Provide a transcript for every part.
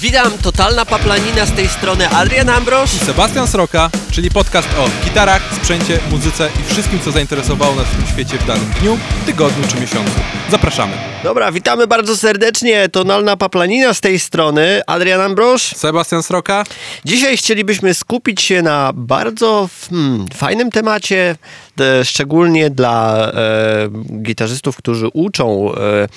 Witam, totalna paplanina z tej strony Adrian Ambrosz. Sebastian Sroka, czyli podcast o gitarach, sprzęcie, muzyce i wszystkim, co zainteresowało nas w tym świecie w danym dniu, tygodniu czy miesiącu. Zapraszamy. Dobra, witamy bardzo serdecznie, tonalna paplanina z tej strony Adrian Ambrosz. Sebastian Sroka. Dzisiaj chcielibyśmy skupić się na bardzo hmm, fajnym temacie, e, szczególnie dla e, gitarzystów, którzy uczą e,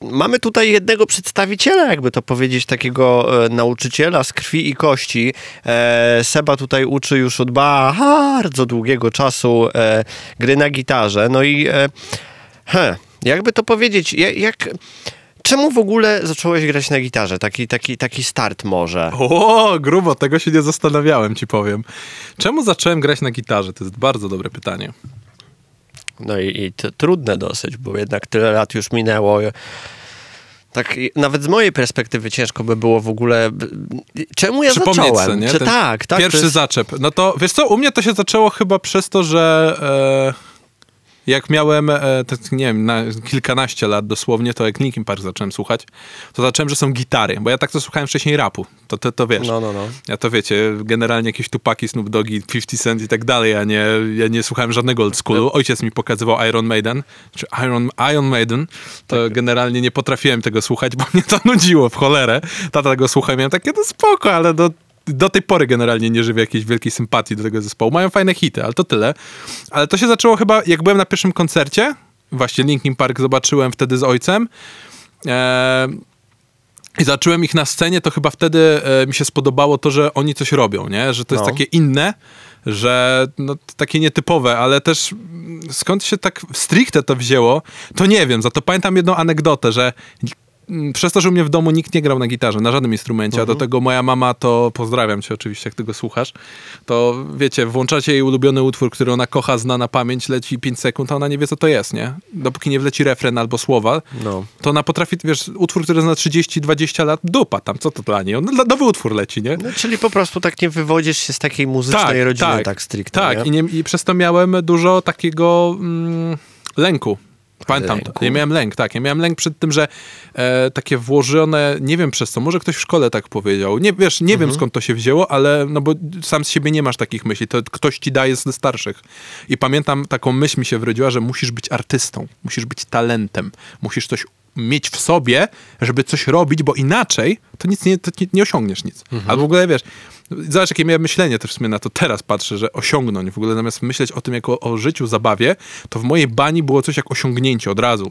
Mamy tutaj jednego przedstawiciela, jakby to powiedzieć, takiego e, nauczyciela z krwi i kości. E, Seba tutaj uczy już od bardzo długiego czasu e, gry na gitarze. No i he, jakby to powiedzieć, jak Czemu w ogóle zacząłeś grać na gitarze? Taki, taki, taki start może. O, grubo, tego się nie zastanawiałem, ci powiem. Czemu zacząłem grać na gitarze? To jest bardzo dobre pytanie. No i, i to trudne dosyć, bo jednak tyle lat już minęło. Tak, nawet z mojej perspektywy ciężko by było w ogóle. Czemu ja zacząłem? Nie? Czy, tak, tak. Pierwszy jest... zaczep. No to wiesz co, u mnie to się zaczęło chyba przez to, że. E jak miałem, e, tak, nie wiem, na kilkanaście lat dosłownie, to jak Linkin Park zacząłem słuchać, to zacząłem, że są gitary, bo ja tak to słuchałem wcześniej rapu, to, to, to wiesz. No, no, no. Ja to wiecie, generalnie jakieś Tupaki, Snoop Doggy, 50 Cent i tak dalej, ja nie, ja nie słuchałem żadnego old schoolu. Ojciec mi pokazywał Iron Maiden, czy Iron, Iron Maiden, to tak. generalnie nie potrafiłem tego słuchać, bo mnie to nudziło w cholerę. Tata tego słuchał, miałem takie, no spoko, ale do do tej pory generalnie nie żywię jakiejś wielkiej sympatii do tego zespołu. Mają fajne hity, ale to tyle. Ale to się zaczęło chyba, jak byłem na pierwszym koncercie, właśnie Linkin Park zobaczyłem wtedy z ojcem. E, i zacząłem ich na scenie, to chyba wtedy e, mi się spodobało to, że oni coś robią, nie? Że to jest no. takie inne, że no, takie nietypowe, ale też skąd się tak stricte to wzięło, to nie wiem. Za to pamiętam jedną anegdotę, że przez to, że u mnie w domu nikt nie grał na gitarze, na żadnym instrumencie, a do mhm. tego moja mama to, pozdrawiam cię oczywiście, jak tego słuchasz, to wiecie, włączacie jej ulubiony utwór, który ona kocha, zna na pamięć, leci 5 sekund, a ona nie wie, co to jest, nie? Dopóki nie wleci refren albo słowa, no. to ona potrafi, wiesz, utwór, który zna 30-20 lat, dupa tam, co to dla niej? On, nowy utwór leci, nie? No, czyli po prostu tak nie wywodzisz się z takiej muzycznej tak, rodziny, tak, tak stricte, Tak, I, nie, i przez to miałem dużo takiego mm, lęku Pamiętam to. Ja miałem lęk, tak. Ja miałem lęk przed tym, że e, takie włożone, nie wiem przez co, może ktoś w szkole tak powiedział. Nie, wiesz, nie mhm. wiem skąd to się wzięło, ale no bo sam z siebie nie masz takich myśli. To ktoś ci daje ze starszych. I pamiętam, taką myśl mi się wrodziła, że musisz być artystą, musisz być talentem, musisz coś mieć w sobie, żeby coś robić, bo inaczej to nic nie, to nie, nie osiągniesz nic. Mhm. Albo w ogóle wiesz, Zobacz, jakie miałem myślenie też w sumie na to teraz patrzę, że osiągnąć. W ogóle zamiast myśleć o tym jako o życiu, zabawie, to w mojej bani było coś jak osiągnięcie od razu.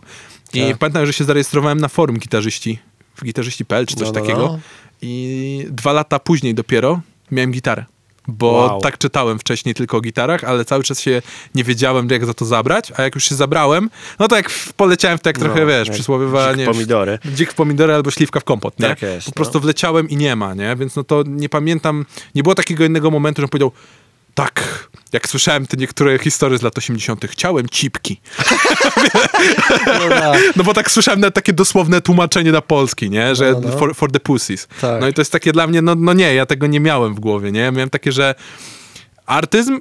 I tak. pamiętam, że się zarejestrowałem na forum gitarzyści, w gitarzyści.pl czy coś no, no, takiego. No. I dwa lata później dopiero miałem gitarę bo wow. tak czytałem wcześniej tylko o gitarach, ale cały czas się nie wiedziałem, jak za to zabrać, a jak już się zabrałem, no to jak poleciałem w tak trochę, no, wiesz, przysłowiowa... Dzik pomidory. Dzik w pomidory albo śliwka w kompot, nie? Tak jest, po prostu no. wleciałem i nie ma, nie? Więc no to nie pamiętam, nie było takiego innego momentu, że powiedział, tak, jak słyszałem te niektóre historie z lat 80., chciałem cipki. no, tak. no, bo tak słyszałem nawet takie dosłowne tłumaczenie na polski, nie? Że no, no. For, for, the pussies. Tak. No i to jest takie dla mnie, no, no nie, ja tego nie miałem w głowie, nie? Miałem takie, że artyzm y,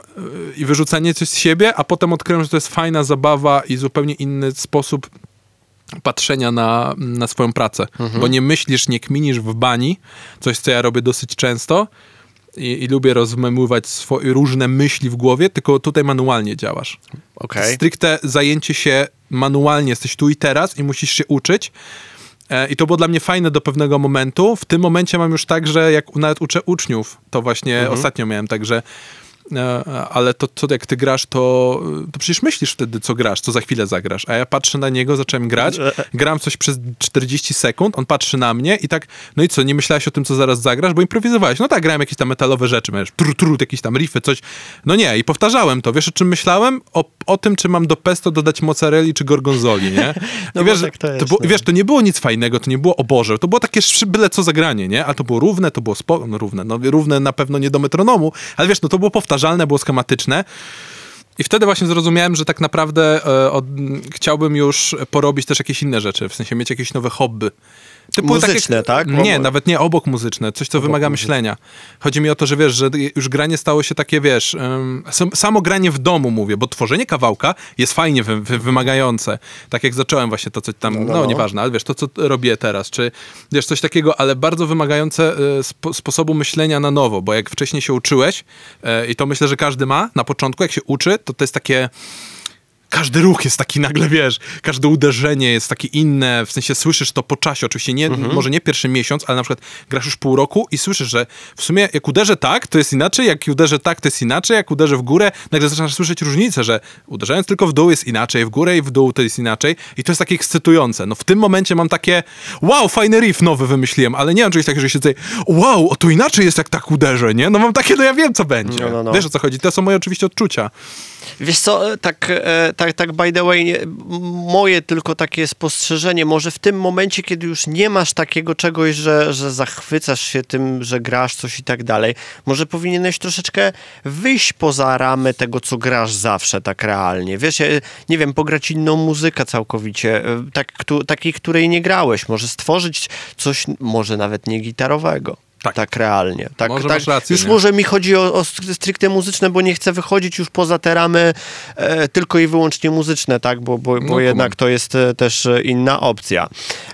i wyrzucanie coś z siebie, a potem odkryłem, że to jest fajna zabawa i zupełnie inny sposób patrzenia na, na swoją pracę. Mhm. Bo nie myślisz, nie kminisz w bani, coś, co ja robię dosyć często, i, i lubię rozmemływać swoje różne myśli w głowie, tylko tutaj manualnie działasz. Okay. Stricte zajęcie się manualnie, jesteś tu i teraz i musisz się uczyć. E, I to było dla mnie fajne do pewnego momentu. W tym momencie mam już tak, że jak nawet uczę uczniów, to właśnie mhm. ostatnio miałem tak, że ale to, co jak ty grasz, to, to przecież myślisz wtedy, co grasz, co za chwilę zagrasz. A ja patrzę na niego, zacząłem grać, gram coś przez 40 sekund, on patrzy na mnie i tak, no i co, nie myślałeś o tym, co zaraz zagrasz, bo improwizowałeś. No tak, grałem jakieś tam metalowe rzeczy, wiesz, tru, tru, jakieś tam riffy, coś. No nie, i powtarzałem to. Wiesz, o czym myślałem? O, o tym, czy mam do pesto dodać mozzarelli czy gorgonzoli, nie? no I wiesz, tak to, jest, to no. wiesz, to nie było nic fajnego, to nie było o Boże, to było takie byle co zagranie, nie? A to było równe, to było spo... no równe, no równe na pewno nie do metronomu, ale wiesz, no to było powtarzalne, było schematyczne I wtedy właśnie zrozumiałem, że tak naprawdę e, od, chciałbym już porobić też jakieś inne rzeczy, w sensie mieć jakieś nowe hobby. Typu Muzyczne, tak? Nie, Obok. nawet nie obok muzyczne, coś, co wymaga myślenia. Chodzi mi o to, że wiesz, że już granie stało się takie, wiesz, um, sam- samo granie w domu mówię, bo tworzenie kawałka jest fajnie wy, wy, wymagające. Tak jak zacząłem właśnie to, co tam, no, No, no, no. nieważne, ale wiesz, to, co robię teraz, czy wiesz, coś takiego, ale bardzo wymagające e, spo, sposobu myślenia na nowo, bo jak wcześniej się uczyłeś, e, i to myślę, że każdy ma na początku, jak się uczy, to to jest takie każdy ruch jest taki nagle, wiesz, każde uderzenie jest takie inne, w sensie słyszysz to po czasie, oczywiście nie, może nie pierwszy miesiąc, ale na przykład grasz już pół roku i słyszysz, że w sumie jak uderzę tak, to jest inaczej, jak uderzę tak, to jest inaczej, jak uderzę w górę, nagle zaczynasz słyszeć różnicę, że uderzając tylko w dół jest inaczej, w górę i w dół to jest inaczej i to jest takie ekscytujące. No w tym momencie mam takie, wow, fajny riff nowy wymyśliłem, ale nie mam czegoś takiego, że się tutaj, wow, o, to inaczej jest jak tak uderzę, nie? No mam takie, no ja wiem co będzie. No, no, no. Wiesz o co chodzi, to są moje oczywiście odczucia. Wiesz co, tak, e, tak, tak by the way, moje tylko takie spostrzeżenie, może w tym momencie, kiedy już nie masz takiego czegoś, że, że zachwycasz się tym, że grasz coś i tak dalej, może powinieneś troszeczkę wyjść poza ramy tego, co grasz zawsze tak realnie. Wiesz, ja, nie wiem, pograć inną muzykę całkowicie, e, tak, któ- takiej, której nie grałeś, może stworzyć coś, może nawet nie gitarowego. Tak. Tak, realnie. Tak, Może tak, rację, Już nie? może mi chodzi o, o stricte muzyczne, bo nie chcę wychodzić już poza te ramy e, tylko i wyłącznie muzyczne, tak? Bo, bo, bo No, jednak to jest e, też e, inna opcja.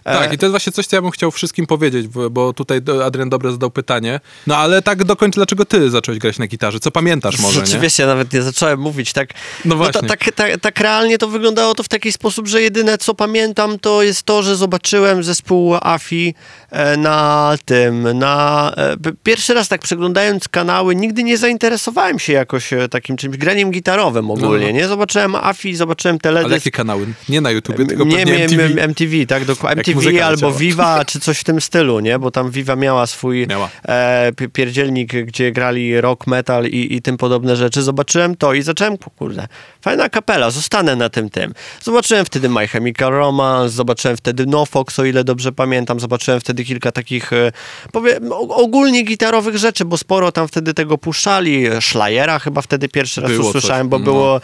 E, Tak, i to jest właśnie coś, co ja bym chciał wszystkim powiedzieć, bo, tutaj Adrian dobre zadał pytanie. No ale tak do końca, dlaczego ty zacząłeś grać na gitarze? Co pamiętasz może, nie? Rzeczywiście, ja nawet nie zacząłem mówić, tak. No ta- właśnie. tak, tak, tak realnie to wyglądało to w taki sposób, że jedyne co pamiętam to jest to, że zobaczyłem zespół AFI e, na tym, na... e, Pierwszy raz tak przeglądając kanały, nigdy nie zainteresowałem się jakoś e, takim czymś, graniem gitarowym ogólnie, No, no. nie? Zobaczyłem AFI, zobaczyłem Ale teledysk. jakie kanały? Nie na YouTubie, tylko nie, pewnie nie, MTV. MTV. MTV, tak, dokładnie. MTV albo. Viva, czy coś w tym stylu, nie? Bo tam Viva miała swój Miała. e, pi- pierdzielnik, gdzie grali rock, metal i, i tym podobne rzeczy. Zobaczyłem to i zacząłem, ku- kurde, fajna kapela, zostanę na tym tym. Zobaczyłem wtedy My Chemical Romance, zobaczyłem wtedy No Fox, o ile dobrze pamiętam, zobaczyłem wtedy kilka takich, e, powiem, ogólnie gitarowych rzeczy, bo sporo tam wtedy tego puszczali. Schleiera chyba wtedy pierwszy raz Było coś, usłyszałem, bo no. było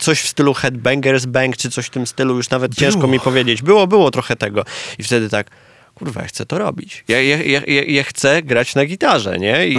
coś w stylu Headbangers Bang, czy coś w tym stylu, już nawet ciężko Było. mi powiedzieć. Było, było trochę tego. I wtedy tak, kurwa, ja chcę to robić. Ja, ja, ja, ja, chcę grać na gitarze, nie? I,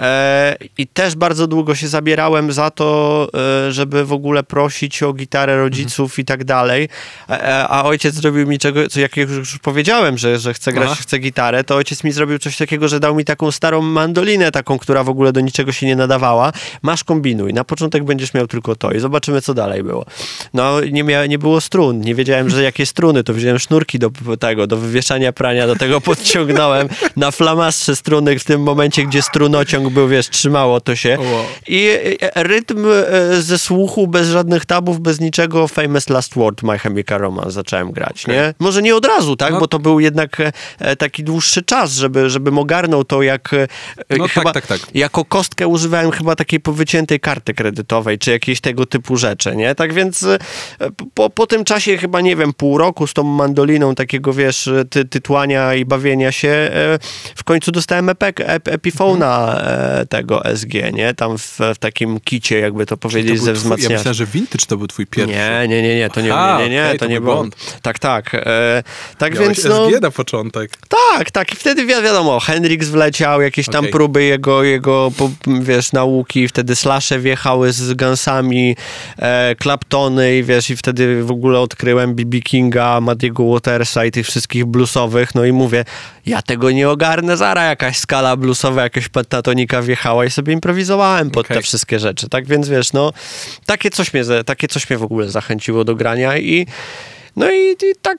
e, I też bardzo długo się zabierałem za to, e, żeby w ogóle prosić o gitarę rodziców i tak dalej. A, a- a ojciec zrobił mi czego, co jak już, już powiedziałem, że, że chcę grać, Aha. chcę gitarę, to ojciec mi zrobił coś takiego, że dał mi taką starą mandolinę, taką, która w ogóle do niczego się nie nadawała. Masz kombinuj, na początek będziesz miał tylko to i zobaczymy, co dalej było. No, nie, mia, nie było strun, nie wiedziałem, że jakie struny, to wziąłem sznurki do tego, do wywieszania prania, do tego podciągnąłem na flamastrze struny w tym momencie, gdzie strunociąg był, wiesz, trzymało to się. I e, rytm e, ze słuchu, bez żadnych tabów, bez niczego, Famous Last Word, My Chemical Romance zacząłem grać, Okej. nie? Może nie od razu, tak? No. Bo to był jednak e, e, taki dłuższy czas, żeby, żebym ogarnął to, jak e, No tak, chyba, tak, tak. jako kostkę używałem chyba takiej powyciętej karty kredytowej, czy jakiejś tego typu rzeczy, nie? Tak więc e, po, po tym czasie chyba, nie wiem, pół roku z tą mandoliną takiego, wiesz, ty, tytłania i bawienia się, e, w końcu dostałem epek, ep, Epifona e, tego SG, nie? Tam w, w takim kicie, jakby to To powiedzieć, był ze twój, ja wzmacniaczem. myślałem, że Vintage to był twój pierwszy. Nie, nie, nie, nie, to nie, Aha, nie, nie, nie, okej, to to nie był było. błąd. Tak, tak. E, tak Miałeś więc no. SG na początek. Tak, tak. I wtedy wi- wiadomo, Hendrix wleciał, jakieś tam Okej. próby jego, jego wiesz, nauki, wtedy slasze wjechały z Gunsami, e, Claptony i wiesz, i wtedy w ogóle odkryłem B.B. Kinga, Madiego Watersa i tych wszystkich bluesowych, no i mówię, ja tego nie ogarnę, zara jakaś skala bluesowa, jakaś pentatonika wjechała i sobie improwizowałem pod Okej. te wszystkie rzeczy, tak więc wiesz, no, takie coś mnie, takie coś mnie w ogóle zachęciło do grania i no i, i tak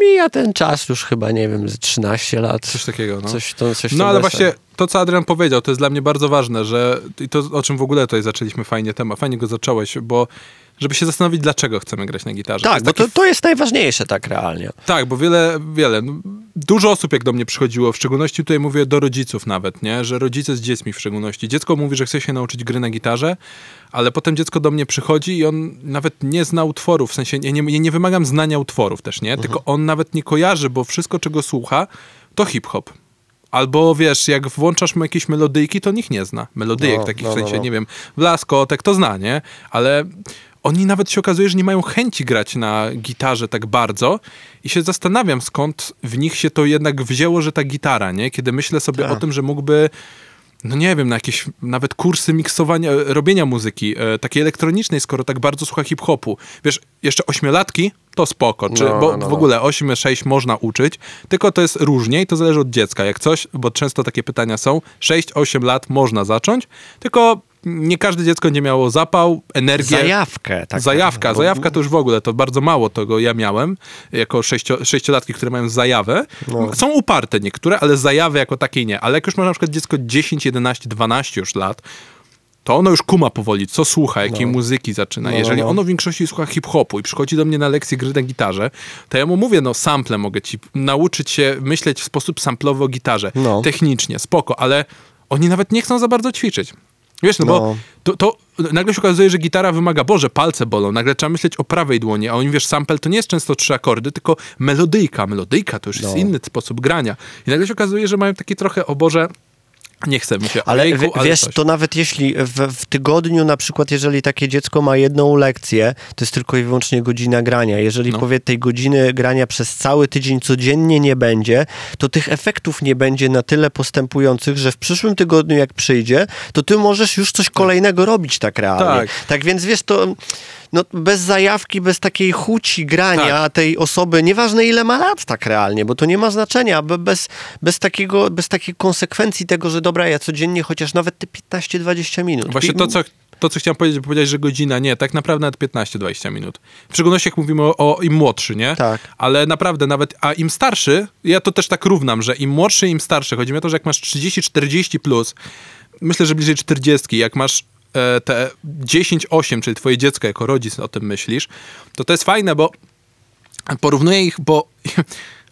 mija ten czas już chyba, nie wiem, z 13 lat. Coś takiego, no. Coś, to, coś No ale właśnie to, co Adrian powiedział, to jest dla mnie bardzo ważne, że i to, o czym w ogóle tutaj zaczęliśmy fajnie temat, fajnie go zacząłeś, bo żeby się zastanowić, dlaczego chcemy grać na gitarze. Tak, jest bo to, to jest najważniejsze tak realnie. Tak, bo wiele, wiele, no, dużo osób jak do mnie przychodziło, w szczególności tutaj mówię do rodziców nawet, nie, że rodzice z dziećmi w szczególności. Dziecko mówi, że chce się nauczyć gry na gitarze, ale potem dziecko do mnie przychodzi i on nawet nie zna utworów, w sensie ja nie, nie, nie wymagam znania utworów też, nie, tylko on nawet nie kojarzy, bo wszystko czego słucha to hip-hop. Albo wiesz, jak włączasz mu jakieś melodyjki, to nikt nie zna. Melodyjek No, takich no, w no, sensie, no. nie wiem, blaskotek to zna, nie? Ale oni nawet się okazuje, że nie mają chęci grać na gitarze tak bardzo i się zastanawiam, skąd w nich się to jednak wzięło, że ta gitara, nie? Kiedy myślę sobie Tak. o tym, że mógłby no nie wiem, na jakieś nawet kursy miksowania, robienia muzyki e, takiej elektronicznej, skoro tak bardzo słucha hip-hopu. Wiesz, jeszcze ośmiolatki to spoko, czy, No, bo no, w no. ogóle 8-6 można uczyć, tylko to jest różnie i to zależy od dziecka. Jak coś, bo często takie pytania są, 6-8 lat można zacząć, tylko nie każde dziecko będzie miało zapał, energię. Zajawkę. Tak, Zajawka, bo- zajawka to już w ogóle, to bardzo mało tego ja miałem, jako sześcio, sześciolatki, które mają zajawę. No. Są uparte niektóre, ale zajawy jako takiej nie. Ale jak już ma na przykład dziecko 10, 11, 12 już lat, to ono już kuma powoli, co słucha, jakiej muzyki zaczyna. No, Jeżeli no. ono w większości słucha hip-hopu i przychodzi do mnie na lekcję gry na gitarze, to ja mu mówię, no sample mogę ci nauczyć się myśleć w sposób samplowy o gitarze. No. Technicznie, spoko, ale oni nawet nie chcą za bardzo ćwiczyć. Wiesz, no, bo No. to, to nagle się okazuje, że gitara wymaga, Boże, palce bolą, nagle trzeba myśleć o prawej dłoni, a oni, wiesz, sample to nie jest często trzy akordy, tylko melodyjka. Melodyjka to już jest No. inny sposób grania. I nagle się okazuje, że mają taki trochę, o Boże, nie chce mi się, Ale ojejku, ale wiesz, coś. to nawet jeśli w, w tygodniu, na przykład, jeżeli takie dziecko ma jedną lekcję, to jest tylko i wyłącznie godzina grania. Jeżeli No. powie tej godziny grania przez cały tydzień codziennie nie będzie, to tych efektów nie będzie na tyle postępujących, że w przyszłym tygodniu, jak przyjdzie, to ty możesz już coś kolejnego robić tak realnie. Tak. Tak, więc wiesz, to no, bez zajawki, bez takiej chuci grania Tak. tej osoby, nieważne ile ma lat tak realnie, bo to nie ma znaczenia, be- bez, bez, takiego, bez takiej konsekwencji tego, że dobra, ja codziennie chociaż nawet te 15-20 minut. Właśnie to, co, to, co chciałem powiedzieć, bo powiedziałeś, że godzina, nie, tak naprawdę nawet 15-20 minut. W szczególności jak mówimy o, o im młodszy, nie? Tak. Ale naprawdę nawet, a im starszy, ja to też tak równam, że im młodszy, im starszy. Chodzi mi o to, że jak masz 30-40 plus, myślę, że bliżej 40, jak masz e, te 10-8, czyli twoje dziecko jako rodzic o tym myślisz, to to jest fajne, bo porównuję ich, bo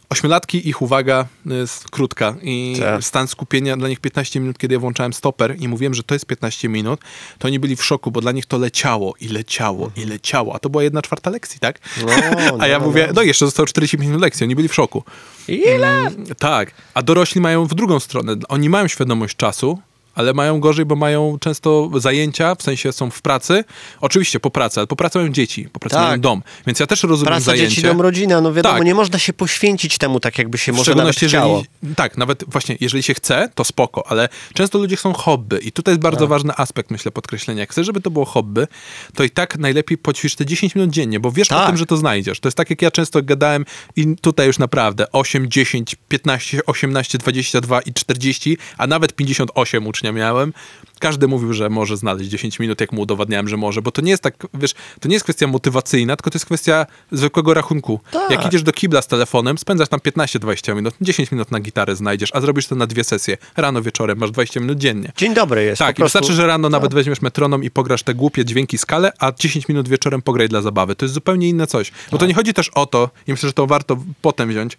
ośmiolatki, ich uwaga jest krótka i Tak. stan skupienia dla nich 15 minut, kiedy ja włączałem stoper i mówiłem, że to jest 15 minut, to oni byli w szoku, bo dla nich to leciało i leciało i leciało, a to była jedna czwarta lekcji, tak? No, a ja no, mówię, no. no jeszcze zostało 45 minut lekcji, oni byli w szoku. Ile? Mm, Tak, a dorośli mają w drugą stronę. Oni mają świadomość czasu, ale mają gorzej, bo mają często zajęcia, w sensie są w pracy. Oczywiście po pracy, ale po pracy mają dzieci, po pracy Tak. mają dom. Więc ja też rozumiem Praca, zajęcie. dzieci, dom, rodzina, no wiadomo, Tak. nie można się poświęcić temu tak, jakby się W może nawet chciało. jeżeli, tak, nawet właśnie, jeżeli się chce, to spoko, ale często ludzie chcą hobby i tutaj jest bardzo Tak. ważny aspekt, myślę, podkreślenia. Jak chcesz, żeby to było hobby, to i tak najlepiej poćwicz te 10 minut dziennie, bo wiesz o Tak. tym, że to znajdziesz. To jest tak, jak ja często gadałem i tutaj już naprawdę 8, 10, 15, 18, 22 i 40, a nawet 58 ucznia miałem. Każdy mówił, że może znaleźć 10 minut, jak mu udowadniałem, że może, bo to nie jest tak, wiesz, to nie jest kwestia motywacyjna, tylko to jest kwestia zwykłego rachunku. Tak. Jak idziesz do kibla z telefonem, spędzasz tam 15-20 minut, 10 minut na gitarę znajdziesz, a zrobisz to na dwie sesje. Rano, wieczorem, masz 20 minut dziennie. Dzień dobry jest. Tak, i wystarczy, że rano nawet weźmiesz metronom i pograsz te głupie dźwięki skale, a 10 minut wieczorem pograj dla zabawy. To jest zupełnie inne coś. Bo Tak. to nie chodzi też o to, i myślę, że to warto potem wziąć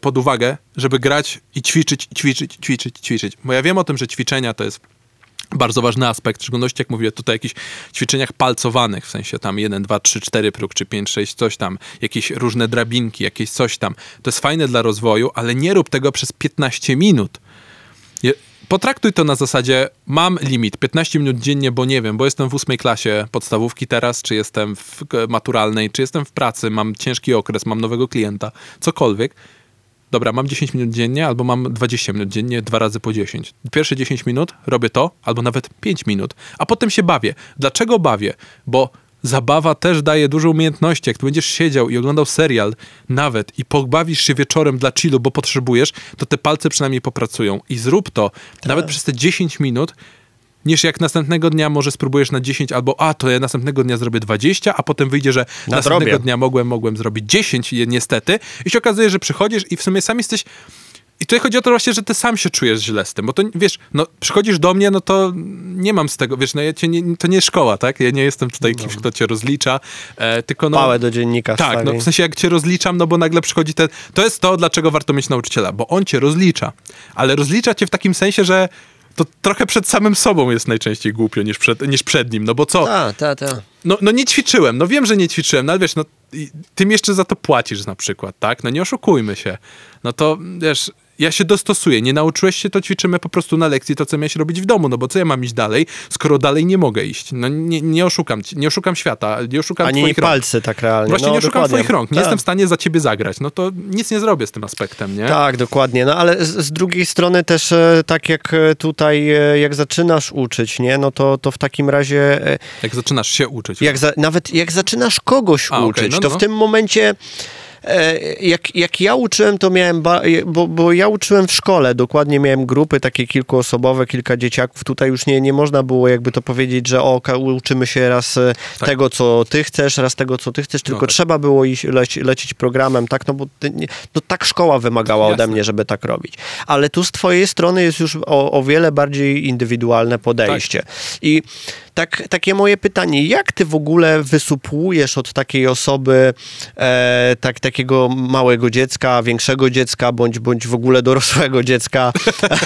pod uwagę, żeby grać i ćwiczyć, ćwiczyć, ćwiczyć, ćwiczyć. Bo ja wiem o tym, że ćwiczenia to jest bardzo ważny aspekt, w szczególności jak mówię tutaj o jakichś ćwiczeniach palcowanych, w sensie tam 1, 2, 3, 4 próg, czy 5, 6, coś tam, jakieś różne drabinki, jakieś coś tam. To jest fajne dla rozwoju, ale nie rób tego przez 15 minut. Potraktuj to na zasadzie, mam limit 15 minut dziennie, bo nie wiem, bo jestem w ósmej klasie podstawówki teraz, czy jestem w k- maturalnej, czy jestem w pracy, mam ciężki okres, mam nowego klienta, cokolwiek. Dobra, mam 10 minut dziennie, albo mam 20 minut dziennie, dwa razy po 10. Pierwsze 10 minut robię to, albo nawet 5 minut, a potem się bawię. Dlaczego bawię? Bo zabawa też daje dużo umiejętności. Jak tu będziesz siedział i oglądał serial nawet i pobawisz się wieczorem dla chillu, bo potrzebujesz, to te palce przynajmniej popracują. I zrób to nawet przez te 10 minut, niż jak następnego dnia może spróbujesz na 10 albo a, to ja następnego dnia zrobię 20, a potem wyjdzie, że następnego Nadrobię. dnia mogłem, mogłem zrobić 10 je- niestety i się okazuje, że przychodzisz i w sumie sam jesteś i tutaj chodzi o to właśnie, że ty sam się czujesz źle z tym, bo to wiesz, no przychodzisz do mnie, no to nie mam z tego, wiesz, no ja cię nie, to nie szkoła, tak? Ja nie jestem tutaj kimś, kto cię rozlicza, e, tylko no... Pałę do dziennika Tak, no wstawi. w sensie jak cię rozliczam, no bo nagle przychodzi ten. To jest to, dlaczego warto mieć nauczyciela, bo on cię rozlicza. Ale rozlicza cię w takim sensie, że to trochę przed samym sobą jest najczęściej głupio niż przed, niż przed nim. No bo co? Tak, tak, tak. No, no nie ćwiczyłem, no wiem, że nie ćwiczyłem, no ale wiesz, no tym jeszcze za to płacisz na przykład, tak? No nie oszukujmy się. No to wiesz, ja się dostosuję. Nie nauczyłeś się, to ćwiczymy po prostu na lekcji to, co miałeś robić w domu, no bo co ja mam iść dalej, skoro dalej nie mogę iść? No nie, nie oszukam ci, nie oszukam świata, nie oszukam Ani twoich rąk. palce tak realnie. Właśnie no, nie oszukam dokładnie. twoich rąk. Nie Tak. jestem w stanie za ciebie zagrać. No to nic nie zrobię z tym aspektem, nie? Tak, dokładnie. No ale z, z drugiej strony też e, tak jak e, tutaj, e, jak zaczynasz uczyć, nie, no to, to w takim razie Jak zaczynasz się uczyć. jak za, nawet jak zaczynasz kogoś A, uczyć, no, to no. w tym momencie jak, jak ja uczyłem, to miałem, ba, bo, bo ja uczyłem w szkole, dokładnie miałem grupy takie kilkuosobowe, kilka dzieciaków, tutaj już nie, nie można było jakby to powiedzieć, że o, uczymy się raz e, Tak. tego, co ty chcesz, raz tego, co ty chcesz, tylko tak. trzeba było iść, leci, lecieć programem, tak, no bo nie, no, tak szkoła wymagała ode Jasne. mnie, żeby tak robić. Ale tu z twojej strony jest już o, o wiele bardziej indywidualne podejście. I tak, takie moje pytanie, jak ty w ogóle wysupłujesz od takiej osoby, e, tak, takiego małego dziecka, większego dziecka, bądź, bądź w ogóle dorosłego dziecka,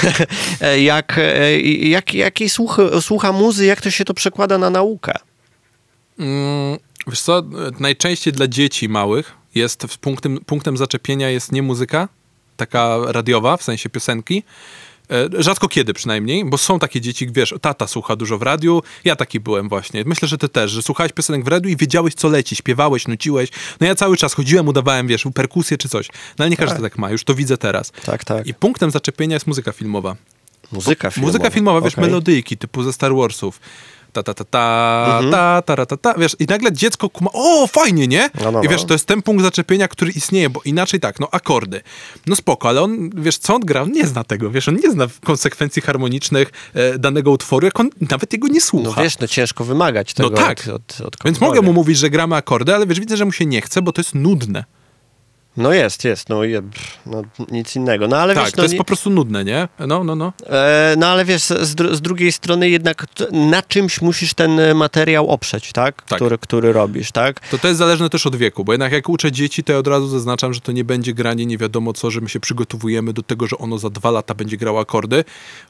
e, jak, e, jak, jakiej słucha, słucha muzy, jak to się to przekłada na naukę? Mm, wiesz co, najczęściej dla dzieci małych jest punktem, punktem zaczepienia jest nie muzyka, taka radiowa, w sensie piosenki, Rzadko kiedy przynajmniej, bo są takie dzieci, wiesz, tata słucha dużo w radiu, ja taki byłem właśnie. Myślę, że ty też, że słuchałeś piosenek w radiu i wiedziałeś, co leci, śpiewałeś, nuciłeś. No ja cały czas chodziłem, udawałem, wiesz, perkusję czy coś. No ale nie każdy tak ma, już to widzę teraz. Tak, tak. I punktem zaczepienia jest muzyka filmowa. Muzyka filmowa. Muzyka filmowa, wiesz, Okej. melodyjki typu ze Star Warsów. Ta, ta, ta, ta, Mhm. ta, ta, ta, ta, ta, wiesz, i nagle dziecko kuma, o, fajnie, nie? No, no, I wiesz, no. to jest ten punkt zaczepienia, który istnieje, bo inaczej tak, no akordy. No spoko, ale on, wiesz, co on gra? On nie zna tego, wiesz, on nie zna konsekwencji harmonicznych e, danego utworu, jak on nawet jego nie No słucha. wiesz, no ciężko wymagać tego No tak. od, od, od Więc mogę mu mówić, że gramy akordy, ale wiesz, widzę, że mu się nie chce, bo to jest nudne. No jest, jest, no, je- no nic innego. No ale tak, wiesz, to no, jest nie, po prostu nudne, nie? No, no, no. e, no ale wiesz, z, dru- z drugiej strony jednak na czymś musisz ten e, materiał oprzeć, tak? Tak. Który, który robisz, tak? To to jest zależne też od wieku, bo jednak jak uczę dzieci, to ja od razu zaznaczam, że to nie będzie granie nie wiadomo co, że my się przygotowujemy do tego, że ono za dwa lata będzie grało akordy,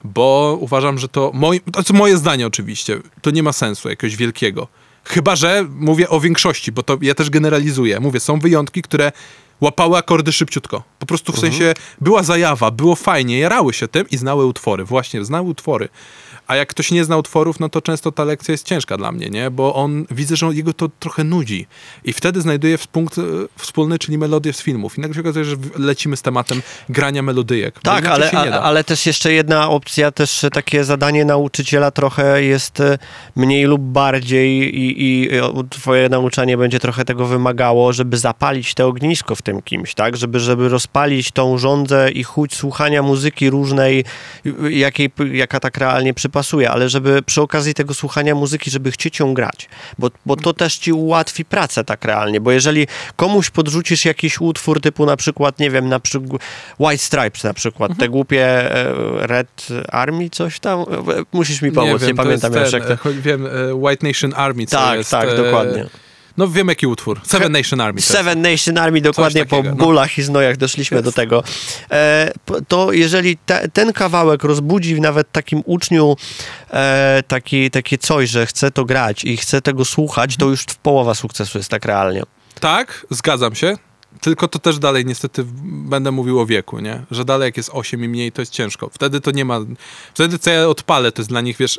bo uważam, że to, moi, to jest moje zdanie oczywiście, to nie ma sensu jakiegoś wielkiego. Chyba, że mówię o większości, bo to ja też generalizuję. Mówię, są wyjątki, które łapały akordy szybciutko. Po prostu w sensie była zajawa, było fajnie, jarały się tym i znały utwory. Właśnie, znały utwory. A jak ktoś nie zna utworów, no to często ta lekcja jest ciężka dla mnie, nie? Bo on, widzę, że jego to trochę nudzi. I wtedy znajduje punkt e, wspólny, czyli melodię z filmów. I nagle się okazuje, że lecimy z tematem grania melodyjek. Tak, ale, a- ale też jeszcze jedna opcja, też takie zadanie nauczyciela trochę jest e, mniej lub bardziej i, i twoje nauczanie będzie trochę tego wymagało, żeby zapalić te ognisko w tym kimś, tak? Żeby, żeby rozpalić tą żądzę i chuć słuchania muzyki różnej, jakiej, jaka tak realnie przypasuje, ale żeby przy okazji tego słuchania muzyki, żeby chcieć ją grać, bo, bo to też ci ułatwi pracę tak realnie, bo jeżeli komuś podrzucisz jakiś utwór typu na przykład, nie wiem, na przykład White Stripes na przykład, Mhm. te głupie e, Red Army, coś tam, E, musisz mi pomóc, nie, wiem, to pamiętam jest już jak to... e, Wiem, White Nation Army, co Tak, jest... tak, dokładnie. No wiem jaki utwór. Seven Nation Army. Seven Nation Army, dokładnie po no. bólach i znojach doszliśmy do tego. E, to jeżeli te, ten kawałek rozbudzi w nawet takim uczniu e, taki, takie coś, że chce to grać i chce tego słuchać, to już połowa sukcesu jest tak realnie. Tak, zgadzam się. Tylko to też dalej niestety w- będę mówił o wieku, nie? Że dalej jak jest 8 i mniej, to jest ciężko. Wtedy to nie ma... Wtedy co ja odpalę, to jest dla nich, wiesz...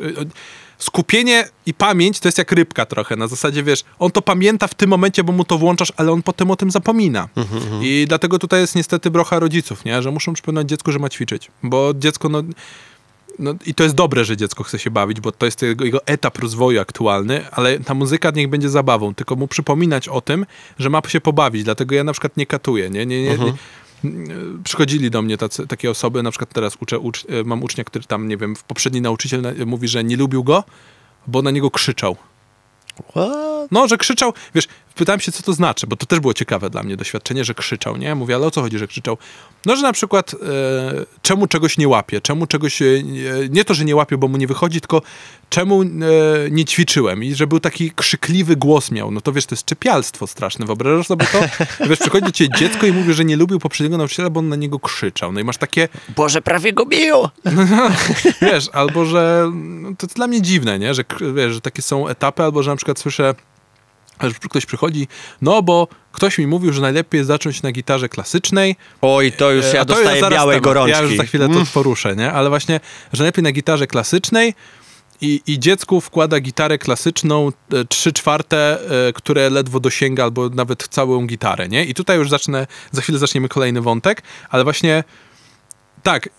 Skupienie i pamięć to jest jak rybka trochę. Na zasadzie, wiesz, on to pamięta w tym momencie, bo mu to włączasz, ale on potem o tym zapomina. I dlatego tutaj jest niestety brocha rodziców, nie? Że muszą przypominać dziecku, że ma ćwiczyć. Bo dziecko, no... No i to jest dobre, że dziecko chce się bawić, bo to jest jego, jego etap rozwoju aktualny, ale ta muzyka niech będzie zabawą, tylko mu przypominać o tym, że ma się pobawić, dlatego ja na przykład nie katuję, nie, nie, nie, nie. Przychodzili do mnie tacy, takie osoby, na przykład teraz uczę, ucz, mam ucznia, który tam, nie wiem, poprzedni nauczyciel na- mówi, że nie lubił go, bo na niego krzyczał. What? No, że krzyczał, wiesz, pytałem się, co to znaczy, bo to też było ciekawe dla mnie doświadczenie, że krzyczał, nie? Mówię, ale o co chodzi, że krzyczał? No, że na przykład e, czemu czegoś nie łapie, czemu czegoś, e, nie to, że nie łapie, bo mu nie wychodzi, tylko czemu e, nie ćwiczyłem i że był taki krzykliwy głos miał, no to wiesz, to jest czepialstwo straszne, wyobrażasz sobie to? Wiesz, przychodzi ciebie dziecko i mówi, że nie lubił poprzedniego nauczyciela, bo on na niego krzyczał, no i masz takie, Boże, prawie go biją! wiesz, albo że no, to jest dla mnie dziwne, nie? Że, wiesz, że takie są etapy, albo że na przykład słyszę Ale że ktoś przychodzi, no bo ktoś mi mówił, że najlepiej jest zacząć na gitarze klasycznej. Oj, to już E, ja to dostaję jest zaraz białe temat. gorączki. Ja już za chwilę to Mm. poruszę, nie? Ale właśnie, że najlepiej na gitarze klasycznej i, i dziecku wkłada gitarę klasyczną e, trzy czwarte, e, które ledwo dosięga, albo nawet całą gitarę, nie? I tutaj już zacznę, za chwilę zaczniemy kolejny wątek, ale właśnie tak,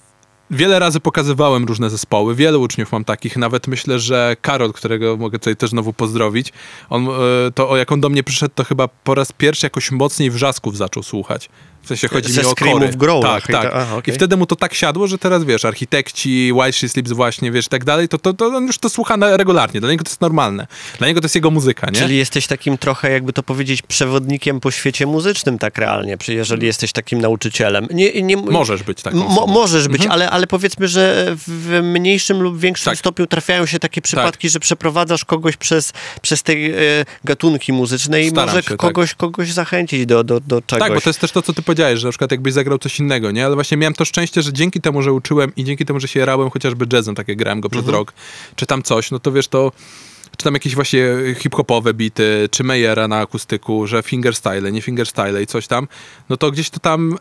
Wiele razy pokazywałem różne zespoły, wiele uczniów mam takich, nawet myślę, że Karol, którego mogę tutaj też znowu pozdrowić, on, e, to jak on do mnie przyszedł, to chyba po raz pierwszy jakoś mocniej wrzasków zaczął słuchać. W sensie chodzi Ze mi o kory. w growlach Tak, i tak. ta- aha, okej. I wtedy mu to tak siadło, że teraz wiesz, architekci, White She Sleeps właśnie, wiesz, i tak dalej, to, to, to on już to słucha regularnie. Dla niego to jest normalne. Dla niego to jest jego muzyka, nie? Czyli jesteś takim trochę, jakby to powiedzieć, przewodnikiem po świecie muzycznym tak realnie, jeżeli jesteś takim nauczycielem. Nie, nie, Możesz być Mo, osobą. możesz być, ale, ale powiedzmy, że w mniejszym lub większym Tak. stopniu trafiają się takie przypadki, że przeprowadzasz kogoś przez, przez te e, gatunki muzyczne i Staram może się, tak. kogoś, kogoś zachęcić do, do, do czegoś. Tak, bo to jest też to, co ty powiedziałeś, że na przykład jakbyś zagrał coś innego, nie? Ale właśnie miałem to szczęście, że dzięki temu, że uczyłem i dzięki temu, że się jarałem chociażby jazzem, tak jak grałem go przez Mhm. rok, czy tam coś, no to wiesz, to czy tam jakieś właśnie hip-hopowe bity, czy Meyera na akustyku, że fingerstyle, nie fingerstyle i coś tam, no to gdzieś to tam e,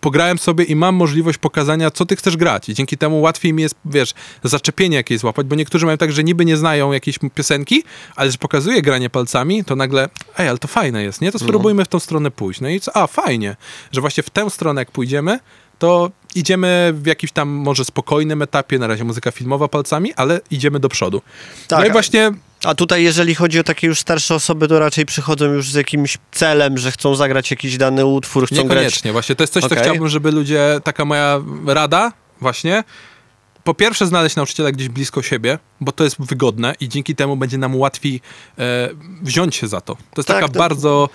pograłem sobie i mam możliwość pokazania, co ty chcesz grać i dzięki temu łatwiej mi jest, wiesz, zaczepienie jakieś złapać, bo niektórzy mają tak, że niby nie znają jakiejś piosenki, ale że pokazuje granie palcami, to nagle, ej, ale to fajne jest, nie? To spróbujmy w tą stronę pójść. No i co? A, fajnie, że właśnie w tę stronę jak pójdziemy, to idziemy w jakimś tam może spokojnym etapie, na razie muzyka filmowa palcami, ale idziemy do przodu. Tak, no i właśnie A tutaj, jeżeli chodzi o takie już starsze osoby, to raczej przychodzą już z jakimś celem, że chcą zagrać jakiś dany utwór, chcą grać. Niekoniecznie. Właśnie to jest coś, co Okej. chciałbym, żeby ludzie, taka moja rada właśnie, po pierwsze znaleźć nauczyciela gdzieś blisko siebie, bo to jest wygodne i dzięki temu będzie nam łatwiej e, wziąć się za to. To jest Tak, taka to- bardzo...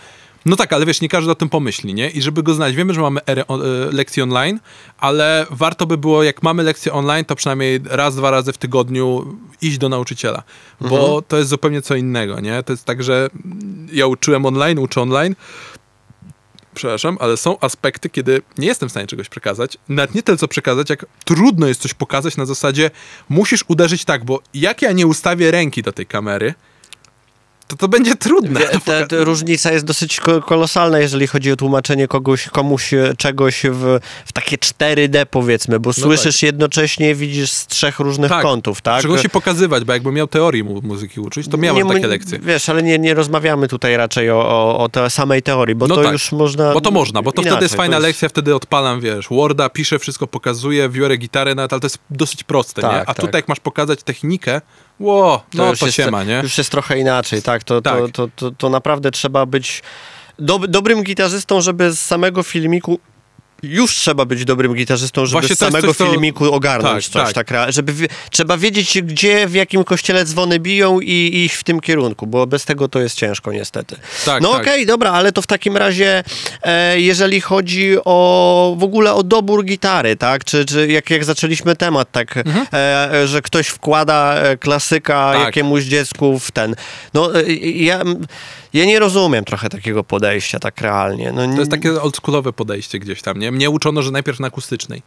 No tak, ale wiesz, nie każdy o tym pomyśli, nie? I żeby go znaleźć, wiemy, że mamy erę, e, lekcje online, ale warto by było, jak mamy lekcje online, to przynajmniej raz, dwa razy w tygodniu iść do nauczyciela, bo Mhm. to jest zupełnie co innego, nie? To jest tak, że ja uczyłem online, uczę online, przepraszam, ale są aspekty, kiedy nie jestem w stanie czegoś przekazać. Nawet nie tyle co przekazać, jak trudno jest coś pokazać na zasadzie musisz uderzyć tak, bo jak ja nie ustawię ręki do tej kamery, to to będzie trudne. Ta, ta różnica jest dosyć ko- kolosalna, jeżeli chodzi o tłumaczenie kogoś, komuś e, czegoś w, w takie 4D powiedzmy, bo słyszysz jednocześnie, widzisz z trzech różnych No Tak. kątów, tak? Czego się pokazywać, bo jakbym miał teorii mu- muzyki uczyć, to miałem Nie, takie lekcje. Wiesz, ale nie, nie rozmawiamy tutaj raczej o, o, o tej samej teorii, bo No to tak. już można... Bo to można, bo to inaczej, wtedy jest fajna to lekcja, wtedy odpalam, wiesz, Worda, piszę, wszystko pokazuję, biorę gitarę, nawet, ale to jest dosyć proste, Tak, nie? A tak. tutaj jak masz pokazać technikę, ło, no już to jest, się ma, nie? Już jest trochę inaczej, tak? To, Tak. To, to, to, to naprawdę trzeba być dob- dobrym gitarzystą, żeby z samego filmiku już trzeba być dobrym gitarzystą, żeby Właśnie z to samego coś, co- filmiku ogarnąć Tak, coś, tak. tak, żeby trzeba wiedzieć, gdzie, w jakim kościele dzwony biją i iść w tym kierunku, bo bez tego to jest ciężko niestety. Tak, no tak. okej, dobra, ale to w takim razie, e, jeżeli chodzi o w ogóle o dobór gitary, tak, czy, czy jak, jak zaczęliśmy temat, tak, e, e, że ktoś wkłada e, klasyka Mhm. Tak. jakiemuś dziecku w ten, no e, ja, ja nie rozumiem trochę takiego podejścia tak realnie. No, To jest takie oldschoolowe podejście gdzieś tam, nie? Mnie uczono, że najpierw na akustycznej.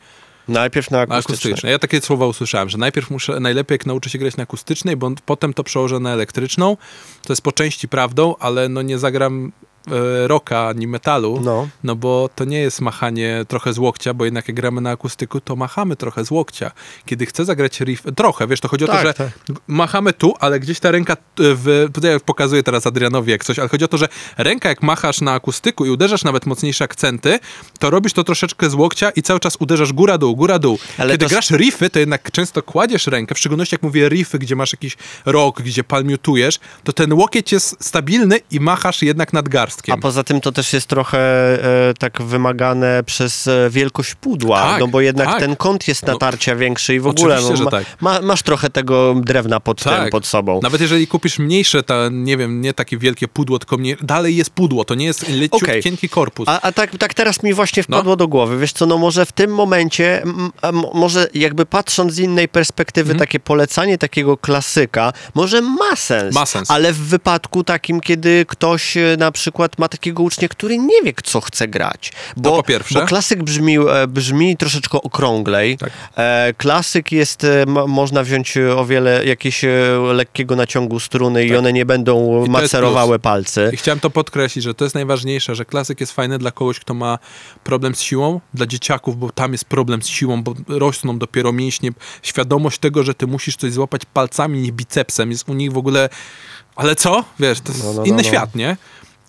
Najpierw na akustycznej. akustycznej. Ja takie słowa usłyszałem, że najpierw muszę, najlepiej jak nauczę się grać na akustycznej, bo potem to przełożę na elektryczną. To jest po części prawdą, ale no nie zagram rocka ani metalu, No. no bo to nie jest machanie trochę z łokcia, bo jednak jak gramy na akustyku, to machamy trochę z łokcia. Kiedy chcę zagrać riff, trochę, wiesz, to chodzi o Tak, to, że tak. machamy tu, ale gdzieś ta ręka, e, w, tutaj pokazuję teraz Adrianowi jak coś, ale chodzi o to, że ręka jak machasz na akustyku i uderzasz nawet mocniejsze akcenty, to robisz to troszeczkę z łokcia i cały czas uderzasz góra-dół, góra-dół. Ale Kiedy to- grasz riffy, to jednak często kładziesz rękę, w szczególności jak mówię riffy, gdzie masz jakiś rock, gdzie palmiutujesz, to ten łokieć jest stabilny i machasz jednak nad garstkiem. A poza tym to też jest trochę e, tak wymagane przez e, wielkość pudła, Tak, no bo jednak tak. ten kąt jest No, natarcia większy i w ogóle że ma, tak. ma, masz trochę tego drewna pod tym, pod sobą. Nawet jeżeli kupisz mniejsze, ta, nie wiem, nie takie wielkie pudło, tylko mnie, dalej jest pudło, to nie jest leciutki Okej. korpus. A, a tak, tak teraz mi właśnie No. wpadło do głowy, wiesz co, no może w tym momencie, m, m, może jakby patrząc z innej perspektywy, takie polecanie takiego klasyka, może ma sens. Ma sens. Ale w wypadku takim, kiedy ktoś e, na przykład przykład ma takiego ucznia, który nie wie, co chce grać. Bo, po pierwsze. Bo klasyk brzmi, e, brzmi troszeczkę okrąglej. Tak. E, klasyk jest, e, mo- można wziąć o wiele jakieś e, lekkiego naciągu struny i Tak. one nie będą I to macerowały palce. I chciałem to podkreślić, że to jest najważniejsze, że klasyk jest fajny dla kogoś, kto ma problem z siłą, dla dzieciaków, bo tam jest problem z siłą, bo rosną dopiero mięśnie. Świadomość tego, że ty musisz coś złapać palcami, nie bicepsem, jest u nich w ogóle... Ale co? Wiesz, to jest No, no, no, inny no. świat, nie?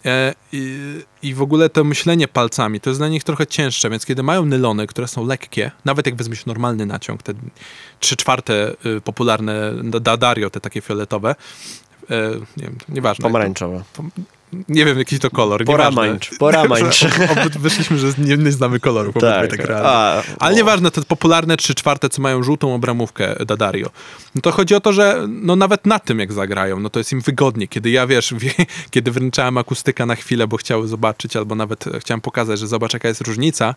E, i, I w ogóle to myślenie palcami, to jest dla nich trochę cięższe, więc kiedy mają nylony, które są lekkie, nawet jak weźmiesz normalny naciąg, te trzy czwarte y, popularne Dadario, te takie fioletowe, e, nie wiem, nieważne. Pomarańczowe. Nie wiem, jaki to kolor. Poramańcz, poramańcz. Wyszliśmy, że nie, nie znamy koloru. Tak, tak realnie. A, Ale o. nieważne, te popularne trzy czwarte, co mają żółtą obramówkę Dadario. No to chodzi o to, że no nawet na tym jak zagrają, no to jest im wygodnie. Kiedy ja, wiesz, wie, kiedy wręczałem akustyka na chwilę, bo chciały zobaczyć, albo nawet chciałem pokazać, że zobacz jaka jest różnica,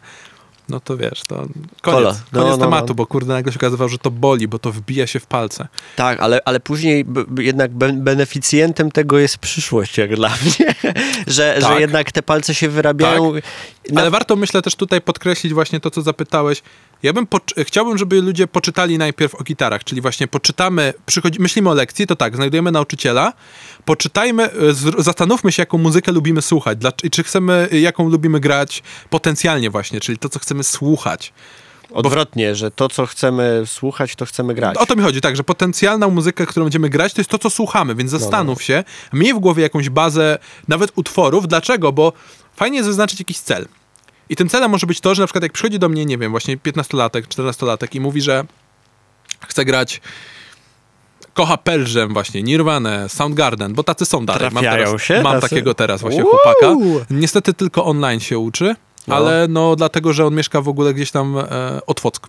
no to wiesz, to koniec, Kola. No, koniec no, tematu, no. bo kurde nagle się okazywało, że to boli, bo to wbija się w palce. Tak, ale, ale później jednak be, beneficjentem tego jest przyszłość, jak dla mnie, że, Tak. że jednak te palce się wyrabiają. Na- Ale warto, myślę, też tutaj podkreślić właśnie to, co zapytałeś. Ja bym chciałbym, żeby ludzie poczytali najpierw o gitarach, czyli właśnie poczytamy, myślimy o lekcji, to tak, znajdujemy nauczyciela, poczytajmy, e, zastanówmy się, jaką muzykę lubimy słuchać, i czy chcemy, jaką lubimy grać potencjalnie właśnie, czyli to, co chcemy słuchać. Odwrotnie, że to, co chcemy słuchać, to chcemy grać. O to mi chodzi, tak, że potencjalna muzyka, którą będziemy grać, to jest to, co słuchamy, więc No, zastanów się, miej w głowie jakąś bazę, nawet utworów. Dlaczego? Bo fajnie jest wyznaczyć jakiś cel. I tym celem może być to, że na przykład jak przychodzi do mnie, nie wiem, właśnie 15-latek, 14-latek i mówi, że chce grać kocha Pearl właśnie, Nirvana, Soundgarden, bo tacy są dalej. Mam, Trafiają teraz, się mam tacy? takiego teraz właśnie Uuu. chłopaka. Niestety tylko online się uczy, No. ale no dlatego, że on mieszka w ogóle gdzieś tam e, od Wock.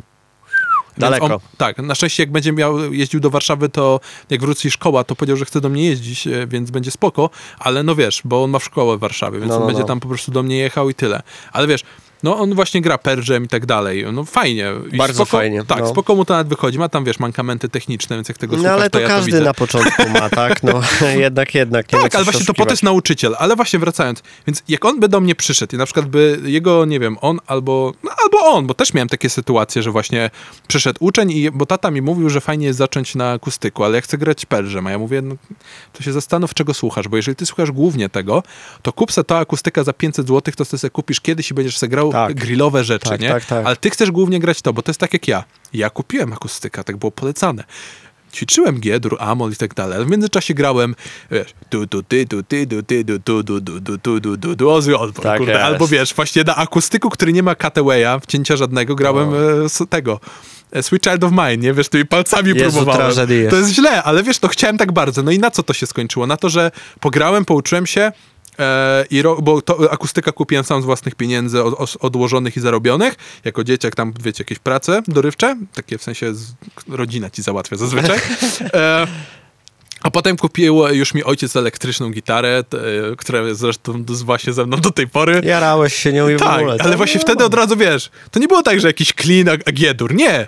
Daleko. On, tak, na szczęście jak będzie miał, jeździł do Warszawy, to jak wróci szkoła, to powiedział, że chce do mnie jeździć, e, więc będzie spoko, ale no wiesz, bo on ma szkołę w Warszawie, więc No, on no, będzie no. tam po prostu do mnie jechał i tyle. Ale wiesz, no on właśnie gra Perżem i tak dalej, no fajnie. I Bardzo spoko, fajnie, Tak, no. spoko mu to nawet wychodzi, ma tam wiesz, mankamenty techniczne, więc jak tego No słuchasz, ale to ja to każdy widzę. na początku ma, tak? No jednak, jednak. Tak, ale właśnie to po to oszukiwać. jest nauczyciel. Ale właśnie wracając, więc jak on by do mnie przyszedł i na przykład by jego, nie wiem, on albo, no, albo on, bo też miałem takie sytuacje, że właśnie przyszedł uczeń i, bo tata mi mówił, że fajnie jest zacząć na akustyku, ale ja chcę grać perzem, a ja mówię, no to się zastanów, czego słuchasz, bo jeżeli ty słuchasz głównie tego, to kup se to akustyka za 500 zł, to ty sobie kupisz kiedyś i będziesz se grał Tak. grillowe rzeczy, Tak, nie? tak, tak. Ale ty chcesz głównie grać to, bo to jest tak jak ja. Ja kupiłem akustyka, tak było polecane. Ćwiczyłem G-dur, Amol i tak dalej, ale w międzyczasie grałem, wiesz, tu, tu, ty, tu, ty, tu, ty, tu, tu, tu, tu, tu, tu, tu, tu, tu, Ozzy Osbourne, Tak kurde. Albo wiesz, właśnie na akustyku, który nie ma cutawaya, wcięcia żadnego, grałem e, z tego. e, Sweet Child of Mine, nie? Wiesz, tymi palcami Jezu, próbowałem. tragedia. To jest źle, ale wiesz, to chciałem tak bardzo. No i na co to się skończyło? Na to, że pograłem, pouczyłem się, E, i ro, bo to akustyka kupiłem sam z własnych pieniędzy od, os- odłożonych i zarobionych. Jako dzieciak tam, wiecie, jakieś prace dorywcze, takie w sensie z, rodzina ci załatwia zazwyczaj. E, a potem kupił już mi ojciec elektryczną gitarę, t, e, która jest zresztą właśnie ze mną do tej pory. Jarałeś się nią i w Tak, ogóle. ale właśnie wtedy od razu wiesz, to nie było tak, że jakiś clean, a, a G-dur, nie.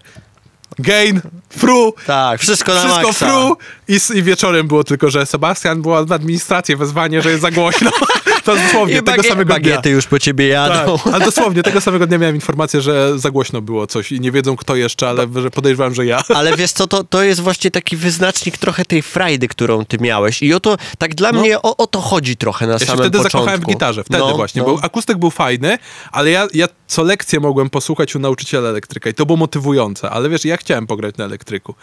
Gain, fru, Tak, wszystko na wszystko maksa. fru i, i wieczorem było tylko, że Sebastian była w administrację wezwanie, że jest za głośno. To dosłownie tego samego dnia. bagiety już po ciebie jadą. Tak, ale dosłownie tego samego dnia miałem informację, że za głośno było coś i nie wiedzą kto jeszcze, ale że podejrzewam, że ja. Ale wiesz co, to, to jest właśnie taki wyznacznik trochę tej frajdy, którą ty miałeś. I o to, tak dla No. mnie o, o to chodzi trochę na Ja samym wtedy początku. zakochałem w gitarze, wtedy No, właśnie, no. bo akustyk był fajny, ale ja, ja co lekcję mogłem posłuchać u nauczyciela elektryka i to było motywujące, ale wiesz, ja chciałem pograć na elektryku.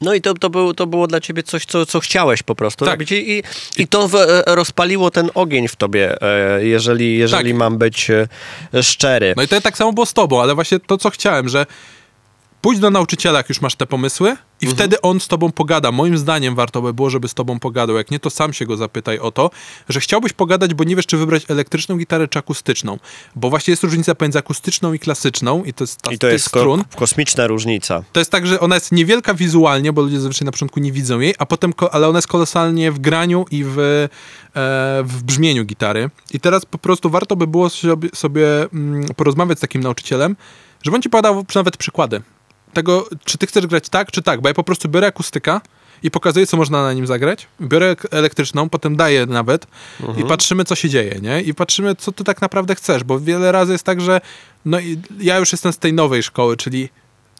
No i to, to, był, to było dla ciebie coś, co, co chciałeś po prostu Tak. robić. I, i to w, e, rozpaliło ten ogień w tobie, e, jeżeli, jeżeli Tak. mam być e, szczery. No i to tak samo było z tobą, ale właśnie to, co chciałem, że pójdź do nauczyciela, jak już masz te pomysły i Mhm. wtedy on z tobą pogada. Moim zdaniem warto by było, żeby z tobą pogadał. Jak nie, to sam się go zapytaj o to, że chciałbyś pogadać, bo nie wiesz, czy wybrać elektryczną gitarę, czy akustyczną. Bo właśnie jest różnica pomiędzy akustyczną i klasyczną i to jest ta I to jest ko- strun. kosmiczna różnica. To jest tak, że ona jest niewielka wizualnie, bo ludzie zazwyczaj na początku nie widzą jej, a potem, ko- ale ona jest kolosalnie w graniu i w, e, w brzmieniu gitary. I teraz po prostu warto by było sobie, sobie mm, porozmawiać z takim nauczycielem, żeby on ci podał nawet przykłady tego, czy ty chcesz grać tak, czy tak, bo ja po prostu biorę akustyka i pokazuję, co można na nim zagrać. Biorę elektryczną, potem daję nawet Mhm. i patrzymy, co się dzieje, nie? I patrzymy, co ty tak naprawdę chcesz, bo wiele razy jest tak, że no i ja już jestem z tej nowej szkoły, czyli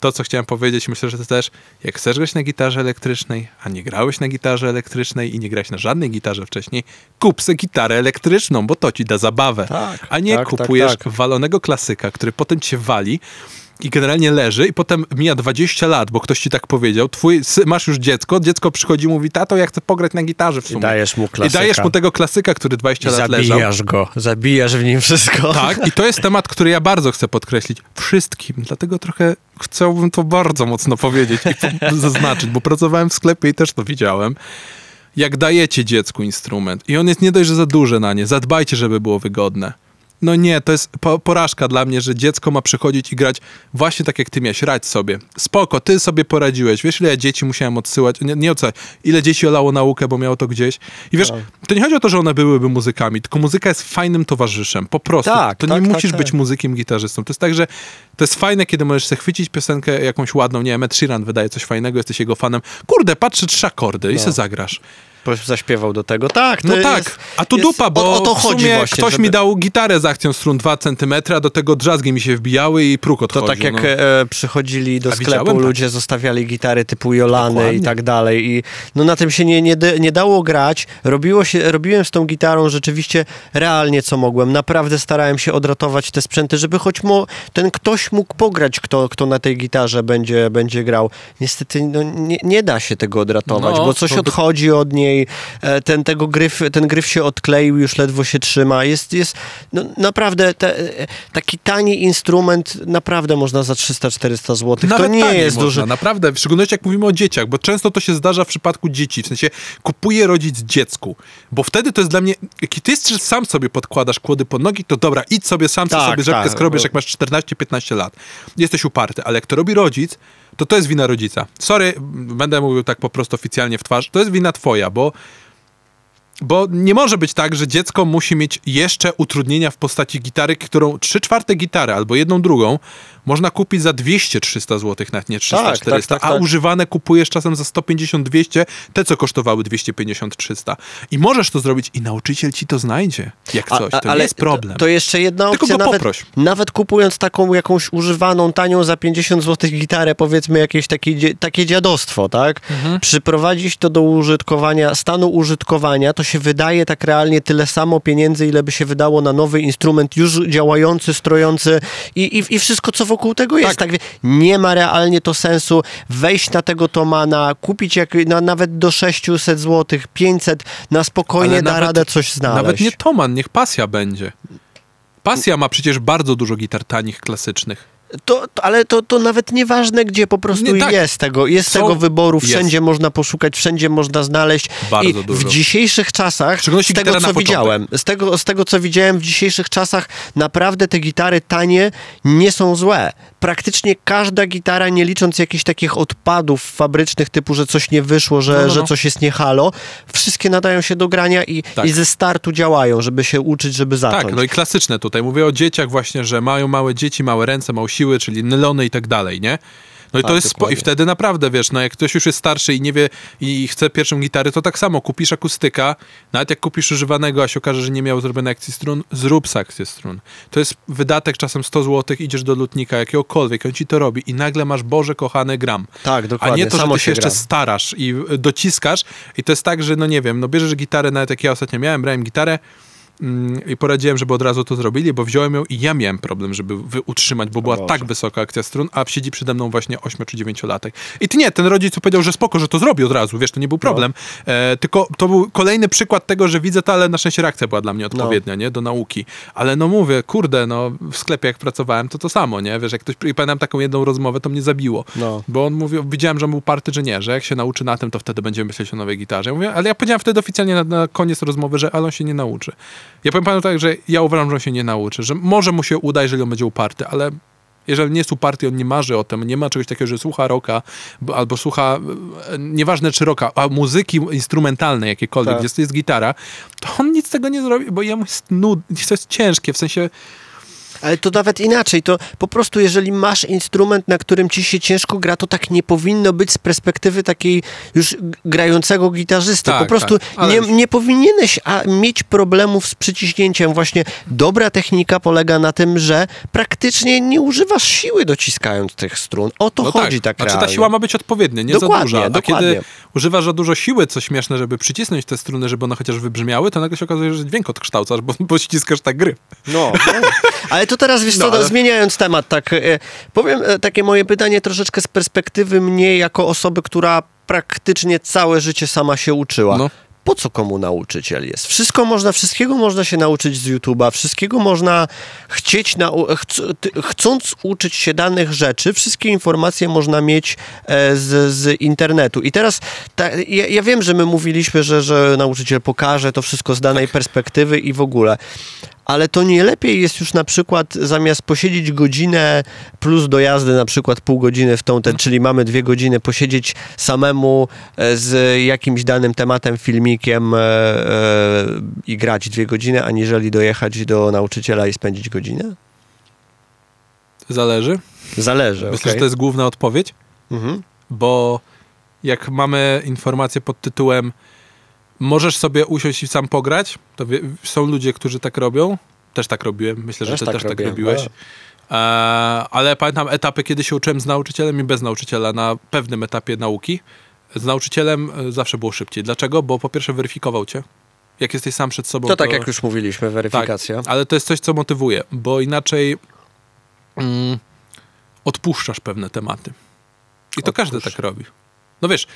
to, co chciałem powiedzieć, myślę, że ty też, jak chcesz grać na gitarze elektrycznej, a nie grałeś na gitarze elektrycznej i nie grałeś na żadnej gitarze wcześniej, kup sobie gitarę elektryczną, bo to ci da zabawę. Tak, a nie tak, tak, kupujesz tak. walonego klasyka, który potem cię wali i generalnie leży i potem mija 20 lat, bo ktoś ci tak powiedział, twój, sy- masz już dziecko, dziecko przychodzi i mówi, tato, ja chcę pograć na gitarze w sumie. I dajesz mu I klasyka. dajesz mu tego klasyka, który 20 I lat leżał. zabijasz go, zabijasz w nim wszystko. Tak, i to jest temat, który ja bardzo chcę podkreślić. Wszystkim. Dlatego trochę chciałbym to bardzo mocno powiedzieć i zaznaczyć, bo pracowałem w sklepie i też to widziałem. Jak dajecie dziecku instrument i on jest nie dość, że za duży na nie, zadbajcie, żeby było wygodne. No nie, to jest po, porażka dla mnie, że dziecko ma przychodzić i grać właśnie tak, jak ty miałeś, radź sobie. Spoko, ty sobie poradziłeś. Wiesz, ile ja dzieci musiałem odsyłać, nie, nie odsyłać, ile dzieci olało naukę, bo miało to gdzieś. I wiesz, to nie chodzi o to, że one byłyby muzykami, tylko muzyka jest fajnym towarzyszem, po prostu. Tak, to tak, nie tak, musisz tak. być muzykiem, gitarzystą. To jest tak, że to jest fajne, kiedy możesz sobie chwycić piosenkę jakąś ładną, nie wiem, Ed Sheeran wydaje coś fajnego, jesteś jego fanem. Kurde, patrzę trzy akordy i No. se zagrasz. Zaśpiewał do tego. Tak, to No jest, tak, a tu jest- dupa, bo o, o to w chodzi sumie właśnie. ktoś żeby- mi dał gitarę z akcją strun 2 cm, a do tego drzazgi mi się wbijały i próg To odchodził. tak jak no. e, przychodzili do A sklepu, tak. ludzie zostawiali gitary typu Jolany Dokładnie. i tak dalej. I no na tym się nie, nie, nie dało grać. Robiło się, robiłem z tą gitarą rzeczywiście realnie co mogłem. Naprawdę starałem się odratować te sprzęty, żeby choć mo, ten ktoś mógł pograć, kto, kto na tej gitarze będzie, będzie grał. Niestety no, nie, nie da się tego odratować, No, bo coś to odchodzi od niej, e, ten, tego gryf, ten gryf się odkleił, już ledwo się trzyma. Jest, jest no, naprawdę te, e, taki tani instrument, naprawdę można za 300-400 zł. To Nawet nie taniej jest można, duży. Naprawdę, w szczególności jak mówimy o dzieciach, bo często to się zdarza w przypadku dzieci, w sensie kupuje rodzic dziecku, bo wtedy to jest dla mnie, jak ty sam sobie podkładasz kłody pod nogi, to dobra, idź sobie sam, Tak, sobie rzepkę tak, skrobiesz, bo- jak masz 14-15 lat. Jesteś uparty, ale jak to robi rodzic, to to jest wina rodzica. Sorry, będę mówił tak po prostu oficjalnie w twarz, to jest wina twoja, bo bo nie może być tak, że dziecko musi mieć jeszcze utrudnienia w postaci gitary, którą 3 czwarte gitary albo jedną drugą można kupić za 200-300 zł, nawet nie 300-400, Tak, tak, tak, a tak. używane kupujesz czasem za 150-200, te co kosztowały 250-300. I możesz to zrobić i nauczyciel ci to znajdzie, jak coś. To nie jest problem. To, to jeszcze jedna Tylko opcja, go nawet, poproś. nawet kupując taką jakąś używaną, tanią za 50 zł gitarę, powiedzmy jakieś takie, takie dziadostwo, tak? Mhm. Przyprowadzić to do użytkowania, stanu użytkowania, to się wydaje tak realnie tyle samo pieniędzy, ile by się wydało na nowy instrument już działający, strojący i, i, i wszystko, co wokół tego jest. Tak. wie- nie ma realnie to sensu wejść na tego Tomana, kupić jak, na, nawet do 600 zł, 500, na spokojnie Ale da nawet- radę coś znaleźć. Nawet nie Toman, niech pasja będzie. Pasja ma przecież bardzo dużo gitar tanich, klasycznych. To, to, ale to, to nawet nieważne, gdzie po prostu Nie, tak. jest tego, jest Są- tego wyboru, jest. wszędzie można poszukać, wszędzie można znaleźć. Bardzo I dużo. w dzisiejszych czasach, z tego co widziałem, z tego, z tego co widziałem w dzisiejszych czasach, naprawdę te gitary tanie nie są złe. Praktycznie każda gitara, nie licząc jakichś takich odpadów fabrycznych, typu, że coś nie wyszło, że, No, no, no. że coś jest nie halo, wszystkie nadają się do grania i, Tak. i ze startu działają, żeby się uczyć, żeby zacząć. Tak, no i klasyczne tutaj. Mówię o dzieciach właśnie, że mają małe dzieci, małe ręce, małe siły, czyli nylony i tak dalej, nie? No i to Tak, jest spo... I wtedy naprawdę, wiesz, no jak ktoś już jest starszy i nie wie i chce pierwszą gitary, to tak samo kupisz akustyka, nawet jak kupisz używanego, a się okaże, że nie miał zrobionej akcji strun, zrób sekcję strun. To jest wydatek czasem 100 zł, idziesz do lutnika jakiegokolwiek, on ci to robi i nagle masz, Boże kochany, gram. Tak, A dokładnie. nie to, że ty się jeszcze gra. starasz i y, dociskasz i to jest tak, że no nie wiem, no bierzesz gitarę, nawet jak ja ostatnio miałem, brałem gitarę i poradziłem, żeby od razu to zrobili, bo wziąłem ją i ja miałem problem, żeby utrzymać, bo była Boże. tak wysoka akcja strun, a siedzi przede mną właśnie 8 czy 9 latek. I ty nie, ten rodzic powiedział, że spoko, że to zrobi od razu, wiesz, to nie był problem, e, tylko to był kolejny przykład tego, że widzę to, ale na szczęście reakcja była dla mnie odpowiednia, nie, do nauki. Ale no mówię, kurde, no w sklepie jak pracowałem, to to samo, nie, wiesz, jak ktoś, i pamiętam taką jedną rozmowę, to mnie zabiło. No. Bo on mówił, widziałem, że on był party, że nie, że jak się nauczy na tym, to wtedy będziemy myśleć o nowej gitarze. Ja mówię, ale ja powiedziałem wtedy oficjalnie na, na koniec rozmowy, że ale on się nie nauczy. Ja powiem panu tak, że ja uważam, że on się nie nauczy, że może mu się uda, jeżeli on będzie uparty, ale jeżeli nie jest uparty, on nie marzy o tym, nie ma czegoś takiego, że słucha rocka bo- albo słucha, e, nieważne czy rocka, a muzyki instrumentalnej jakiejkolwiek, Tak. gdzie to jest gitara, to on nic z tego nie zrobi, bo jemu jest nudne, to jest ciężkie, w sensie Ale to nawet inaczej, to po prostu jeżeli masz instrument, na którym ci się ciężko gra, to tak nie powinno być z perspektywy takiej już grającego gitarzysty. Tak, po prostu tak, nie, już- nie powinieneś a, mieć problemów z przyciśnięciem. Właśnie dobra technika polega na tym, że praktycznie nie używasz siły dociskając tych strun. O to No chodzi tak, Znaczy ta siła ma być odpowiednia, nie Dokładnie, za duża. A dokładnie. kiedy używasz za dużo siły, co śmieszne, żeby przycisnąć te struny, żeby one chociaż wybrzmiały, to nagle się okazuje, że dźwięk odkształcasz, bo, bo ściskasz tak gry. No, no. Ale to teraz, wiesz co, No, ale- zmieniając temat, tak, e, powiem e, takie moje pytanie troszeczkę z perspektywy mnie jako osoby, która praktycznie całe życie sama się uczyła. No. Po co komu nauczyciel jest? Wszystko można, wszystkiego można się nauczyć z YouTube'a, wszystkiego można chcieć, nau- chc chcąc uczyć się danych rzeczy, wszystkie informacje można mieć e, z, z internetu. I teraz ta, ja, ja wiem, że my mówiliśmy, że, że nauczyciel pokaże to wszystko z danej perspektywy i w ogóle. Ale to nie lepiej jest już na przykład zamiast posiedzieć godzinę plus do jazdy na przykład pół godziny w tą, ten, czyli mamy dwie godziny, posiedzieć samemu e, z jakimś danym tematem, filmikiem e, e, i grać dwie godziny, aniżeli dojechać do nauczyciela i spędzić godzinę? Zależy. Zależy, Myślę, okej. że to jest główna odpowiedź, Mhm. bo jak mamy informację pod tytułem możesz sobie usiąść i sam pograć, to wie, są ludzie, którzy tak robią. Też tak robiłem. Myślę, że Też ty tak też tak robiłem, robiłeś. no. E, ale pamiętam etapy, kiedy się uczyłem z nauczycielem i bez nauczyciela na pewnym etapie nauki. Z nauczycielem e, zawsze było szybciej. Dlaczego? Bo po pierwsze weryfikował cię. Jak jesteś sam przed sobą. To tak jak już mówiliśmy, weryfikacja. Tak, ale to jest coś, co motywuje, bo inaczej mm, odpuszczasz pewne tematy. I to każdy Odpuszcza. tak robi. No wiesz,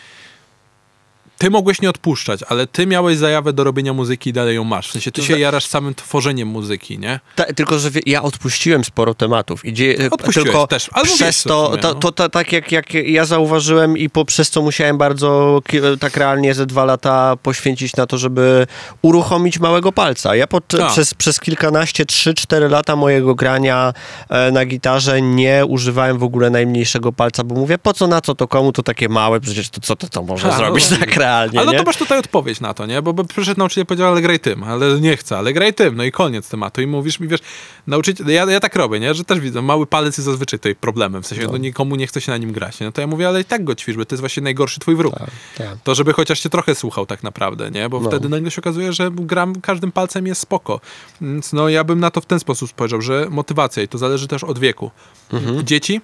ty mogłeś nie odpuszczać, ale ty miałeś zajawę do robienia muzyki i dalej ją masz. W sensie ty się jarasz samym tworzeniem muzyki, nie? Ta, tylko, że ja odpuściłem sporo tematów. Idzie, Odpuściłeś tylko też, ale przez to, sumie, to, no. to, to, tak jak, jak ja zauważyłem i poprzez co musiałem bardzo ki- tak realnie ze dwa lata poświęcić na to, żeby uruchomić małego palca. Ja pod, Tak. przez, przez kilkanaście, trzy, cztery lata mojego grania e, na gitarze nie używałem w ogóle najmniejszego palca, bo mówię, po co, na co to komu, to takie małe, przecież to co to, to może Ha, zrobić no. tak realnie, Ale nie? to masz tutaj odpowiedź na to, nie? Bo, bo przyszedł nauczyciel i powiedział, ale graj tym, ale nie chcę, ale graj tym, no i koniec tematu. I mówisz mi, wiesz, nauczyciel, ja, ja tak robię, nie? Że też widzę, mały palec jest zazwyczaj tutaj problemem, w sensie, no. nikomu nie chce się na nim grać, nie? No to ja mówię, ale i tak go ćwicz, bo to jest właśnie najgorszy twój wróg. Tak, tak. To, żeby chociaż cię trochę słuchał tak naprawdę, nie? Bo No. wtedy nagle się okazuje, że gram każdym palcem jest spoko. Więc no ja bym na to w ten sposób spojrzał, że motywacja i to zależy też od wieku. Mhm. Dzieci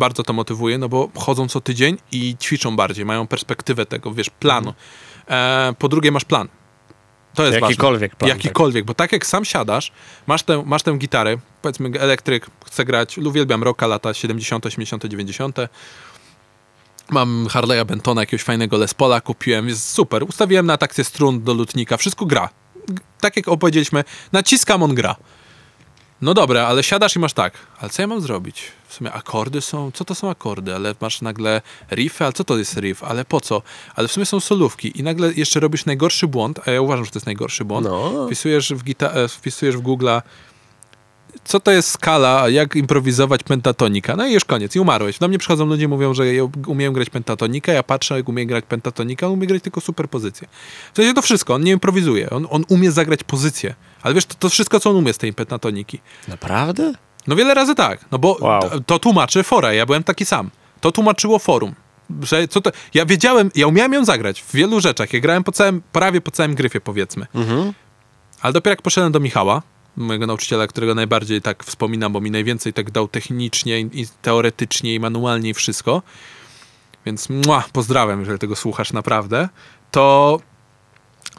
bardzo to motywuje, no bo chodzą co tydzień i ćwiczą bardziej, mają perspektywę tego, wiesz, planu. E, po drugie masz plan. To jest Jakikolwiek ważne. plan, Jakikolwiek, bo tak jak sam siadasz, masz tę, masz tę gitarę, powiedzmy elektryk, chcę grać, uwielbiam rocka, lata 70., 80., 90., Mam Harley'a Bentona, jakiegoś fajnego Les Paula kupiłem, jest super. Ustawiłem na takcję strun do lutnika, wszystko gra. Tak jak opowiedzieliśmy, naciskam, on gra. No dobra, ale siadasz i masz tak, ale co ja mam zrobić? W sumie akordy są, co to są akordy? Ale masz nagle riffy, ale co to jest riff? Ale po co? Ale w sumie są solówki i nagle jeszcze robisz najgorszy błąd, a ja uważam, że to jest najgorszy błąd. No. Wpisujesz w, gita- e, wpisujesz w Google'a co to jest skala, jak improwizować pentatonika. No i już koniec, i umarłeś. Do mnie przychodzą ludzie, mówią, że ja umiem grać pentatonikę, ja patrzę, jak umie grać pentatonikę, on umie grać tylko superpozycję. W sensie to wszystko, on nie improwizuje, on, on umie zagrać pozycję. Ale wiesz, to, to wszystko, co on umie z tej pentatoniki. Naprawdę? No wiele razy tak, no bo Wow. to, to tłumaczy fora, ja byłem taki sam. To tłumaczyło forum. Że co to, ja wiedziałem, ja umiałem ją zagrać w wielu rzeczach. Ja grałem po całym, prawie po całym gryfie, powiedzmy. Mhm. Ale dopiero jak poszedłem do Michała, mojego nauczyciela, którego najbardziej tak wspominam, bo mi najwięcej tak dał technicznie i teoretycznie i manualnie i wszystko, więc mua, pozdrawiam, jeżeli tego słuchasz naprawdę, to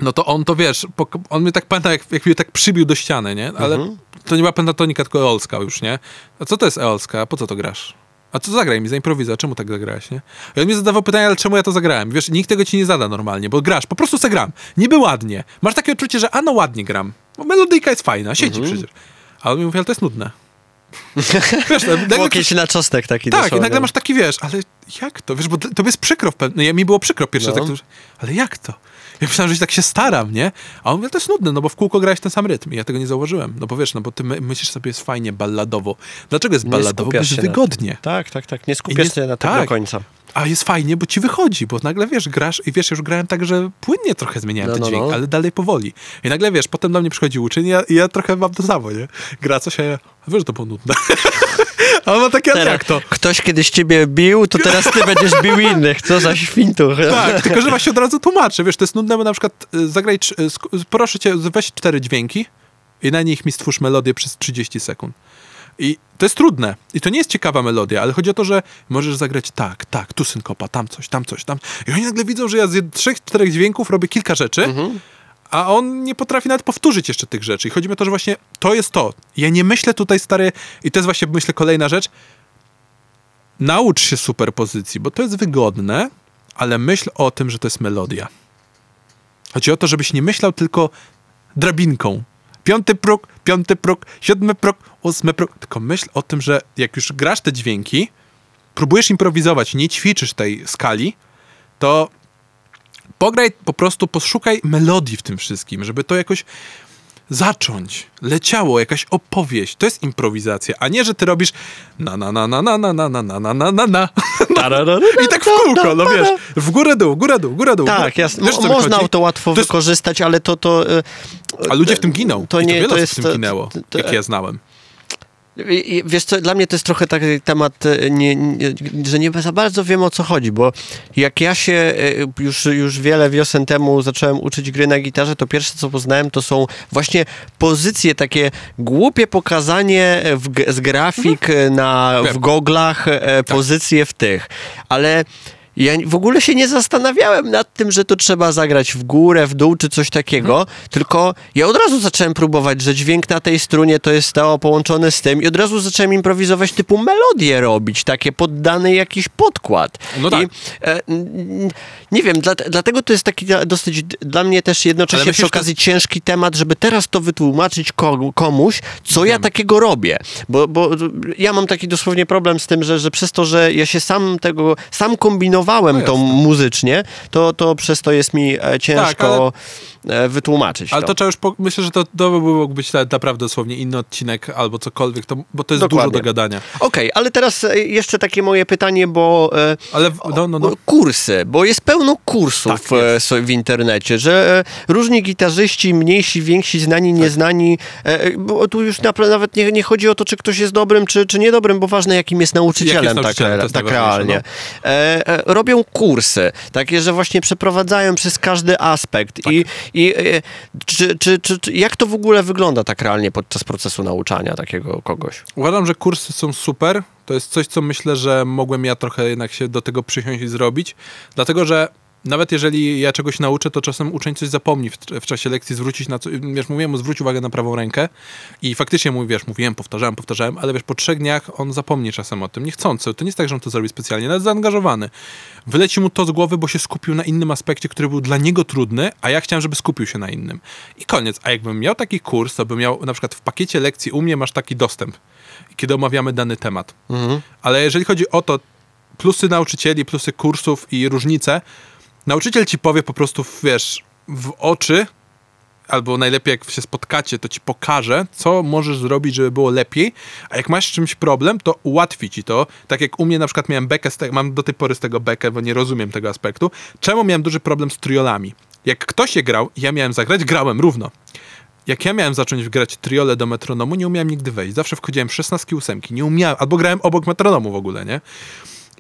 no to on to wiesz, on mnie tak pamięta, jak, jak mnie tak przybił do ściany, nie? Ale Mhm. to nie była pentatonika, tylko eolska już, nie? A co to jest eolska? A po co to grasz? A co zagraj mi, zaimprowizuj, a czemu tak zagrałeś, nie? I on mi zadawał pytanie, ale czemu ja to zagrałem? Wiesz, nikt tego ci nie zada normalnie, bo grasz, po prostu se gram. Niby ładnie. Masz takie odczucie, że a no ładnie gram. Bo melodyjka jest fajna, siedzi Mhm. przecież. A on mi mówi, ale to jest nudne. wiesz, no, nagle Łokieć na czosnek taki tak, i nagle masz taki, wiesz, ale jak to? Wiesz, bo to jest przykro w pewnym... Ja, mi było przykro pierwsze, No. tak, ale jak to? Ja myślałem, że tak się staram, nie? A on mówi, to jest nudne, no bo w kółko grałeś ten sam rytm. I ja tego nie zauważyłem. No bo wiesz, no bo ty my, myślisz sobie, jest fajnie, balladowo. Dlaczego jest balladowo? Bo jest wygodnie. Tak, tak, tak. Nie skupiasz nie- się na tym tak. do końca. A jest fajnie, bo ci wychodzi, bo nagle wiesz, grasz i wiesz, już grałem tak, że płynnie trochę zmieniałem No, ten no, dźwięk, no. ale dalej powoli. I nagle wiesz, potem do mnie przychodzi uczeń i ja, ja trochę mam to samo, nie? Gra coś, a ja, a wiesz, że to było nudne. a ma takie, Teraz jak to? Ktoś kiedyś ciebie bił, to teraz ty będziesz bił innych. Co za świntuch. Tak, tylko że właśnie od razu tłumaczę, wiesz, to jest nudne, bo na przykład y, zagraj, y, proszę cię, weź cztery dźwięki i na nich mi stwórz melodię przez 30 sekund. I to jest trudne. I to nie jest ciekawa melodia, ale chodzi o to, że możesz zagrać tak, tak, tu synkopa, tam coś, tam coś, tam. I oni nagle widzą, że ja z trzech, czterech dźwięków robię kilka rzeczy, a on nie potrafi nawet powtórzyć jeszcze tych rzeczy. I chodzi mi o to, że właśnie to jest to. Ja nie myślę tutaj, stary, i to jest właśnie, myślę, kolejna rzecz. Naucz się superpozycji, bo to jest wygodne, ale myśl o tym, że to jest melodia. Chodzi o to, żebyś nie myślał tylko drabinką. Piąty próg, piąty próg, siódmy próg, ósmy próg. Tylko myśl o tym, że jak już grasz te dźwięki, próbujesz improwizować, nie ćwiczysz tej skali, to pograj, po prostu poszukaj melodii w tym wszystkim, żeby to jakoś zacząć. Leciało, jakaś opowieść. To jest improwizacja, a nie, że ty robisz na na na na na na na na na na na na na i tak w kółko, no wiesz, w górę dół, górę dół, górę dół. Tak, jasne. Wiesz, można chodzi? to łatwo wykorzystać, ale to... to e, A ludzie w tym giną. To nie, to to jest... w tym ginęło, jak ja znałem. Wiesz co, dla mnie to jest trochę taki temat, e, nie, nie, że nie za bardzo wiem o co chodzi, bo jak ja się e, już, już wiele wiosen temu zacząłem uczyć gry na gitarze, to pierwsze co poznałem to są właśnie pozycje, takie głupie pokazanie w, z grafik e, na, w goglach, e, pozycje w tych, ale... Ja w ogóle się nie zastanawiałem nad tym, że to trzeba zagrać w górę, w dół czy coś takiego, tylko ja od razu zacząłem próbować, że dźwięk na tej strunie to jest to połączone z tym i od razu zacząłem improwizować typu melodie robić, takie poddany jakiś podkład. No tak. I, e, nie wiem, dla, dlatego to jest taki dosyć dla mnie też jednocześnie myślisz, przy że to okazji ciężki temat, żeby teraz to wytłumaczyć komu- komuś, co ja takiego robię. Bo, bo ja mam taki dosłownie problem z tym, że, że przez to, że ja się sam tego, sam kombinowałem No to muzycznie, to, to przez to jest mi e, ciężko e, wytłumaczyć Ale to. to trzeba już, po, myślę, że to, to by mógł być na- naprawdę dosłownie inny odcinek albo cokolwiek, to, bo to jest Dokładnie. dużo do gadania. Okej, ale teraz e, jeszcze takie moje pytanie, bo Ale, no, no, no. Kursy, bo jest pełno kursów Tak, w internecie, że różni gitarzyści, mniejsi, więksi, znani, Tak. nieznani, bo tu już nawet nie, nie chodzi o to, czy ktoś jest dobrym, czy, czy niedobrym, bo ważne, jakim jest nauczycielem, jest nauczycielem, tak, jest tak najważniejsze, realnie. E, robią kursy, takie, że właśnie przeprowadzają przez każdy aspekt Tak. i, i e, czy, czy, czy, czy, jak to w ogóle wygląda tak realnie podczas procesu nauczania takiego kogoś? Uważam, że kursy są super. To jest coś, co myślę, że mogłem ja trochę jednak się do tego przysiąść i zrobić. Dlatego, że nawet jeżeli ja czegoś nauczę, to czasem uczeń coś zapomni w, w czasie lekcji, zwrócić na co. Wiesz, mówiłem mu, zwróć uwagę na prawą rękę i faktycznie mu, wiesz, mówiłem, powtarzałem, powtarzałem, ale wiesz, po trzech dniach on zapomni czasem o tym, niechcący. To nie jest tak, że on to zrobi specjalnie, nawet zaangażowany. Wyleci mu to z głowy, bo się skupił na innym aspekcie, który był dla niego trudny, a ja chciałem, żeby skupił się na innym. I koniec. A jakbym miał taki kurs, to bym miał na przykład w pakiecie lekcji u mnie masz taki dostęp, kiedy omawiamy dany temat. Ale jeżeli chodzi o to, plusy nauczycieli, plusy kursów i różnice, nauczyciel ci powie po prostu, wiesz, w oczy, albo najlepiej jak się spotkacie, to ci pokaże, co możesz zrobić, żeby było lepiej, a jak masz z czymś problem, to ułatwi ci to. Tak jak u mnie na przykład miałem bekę, mam do tej pory z tego bekę, bo nie rozumiem tego aspektu. Czemu miałem duży problem z triolami? Jak ktoś je grał, ja miałem zagrać, grałem równo. Jak ja miałem zacząć grać triole do metronomu, nie umiałem nigdy wejść. Zawsze wchodziłem 16 ósemki, nie umiałem, albo grałem obok metronomu w ogóle, nie?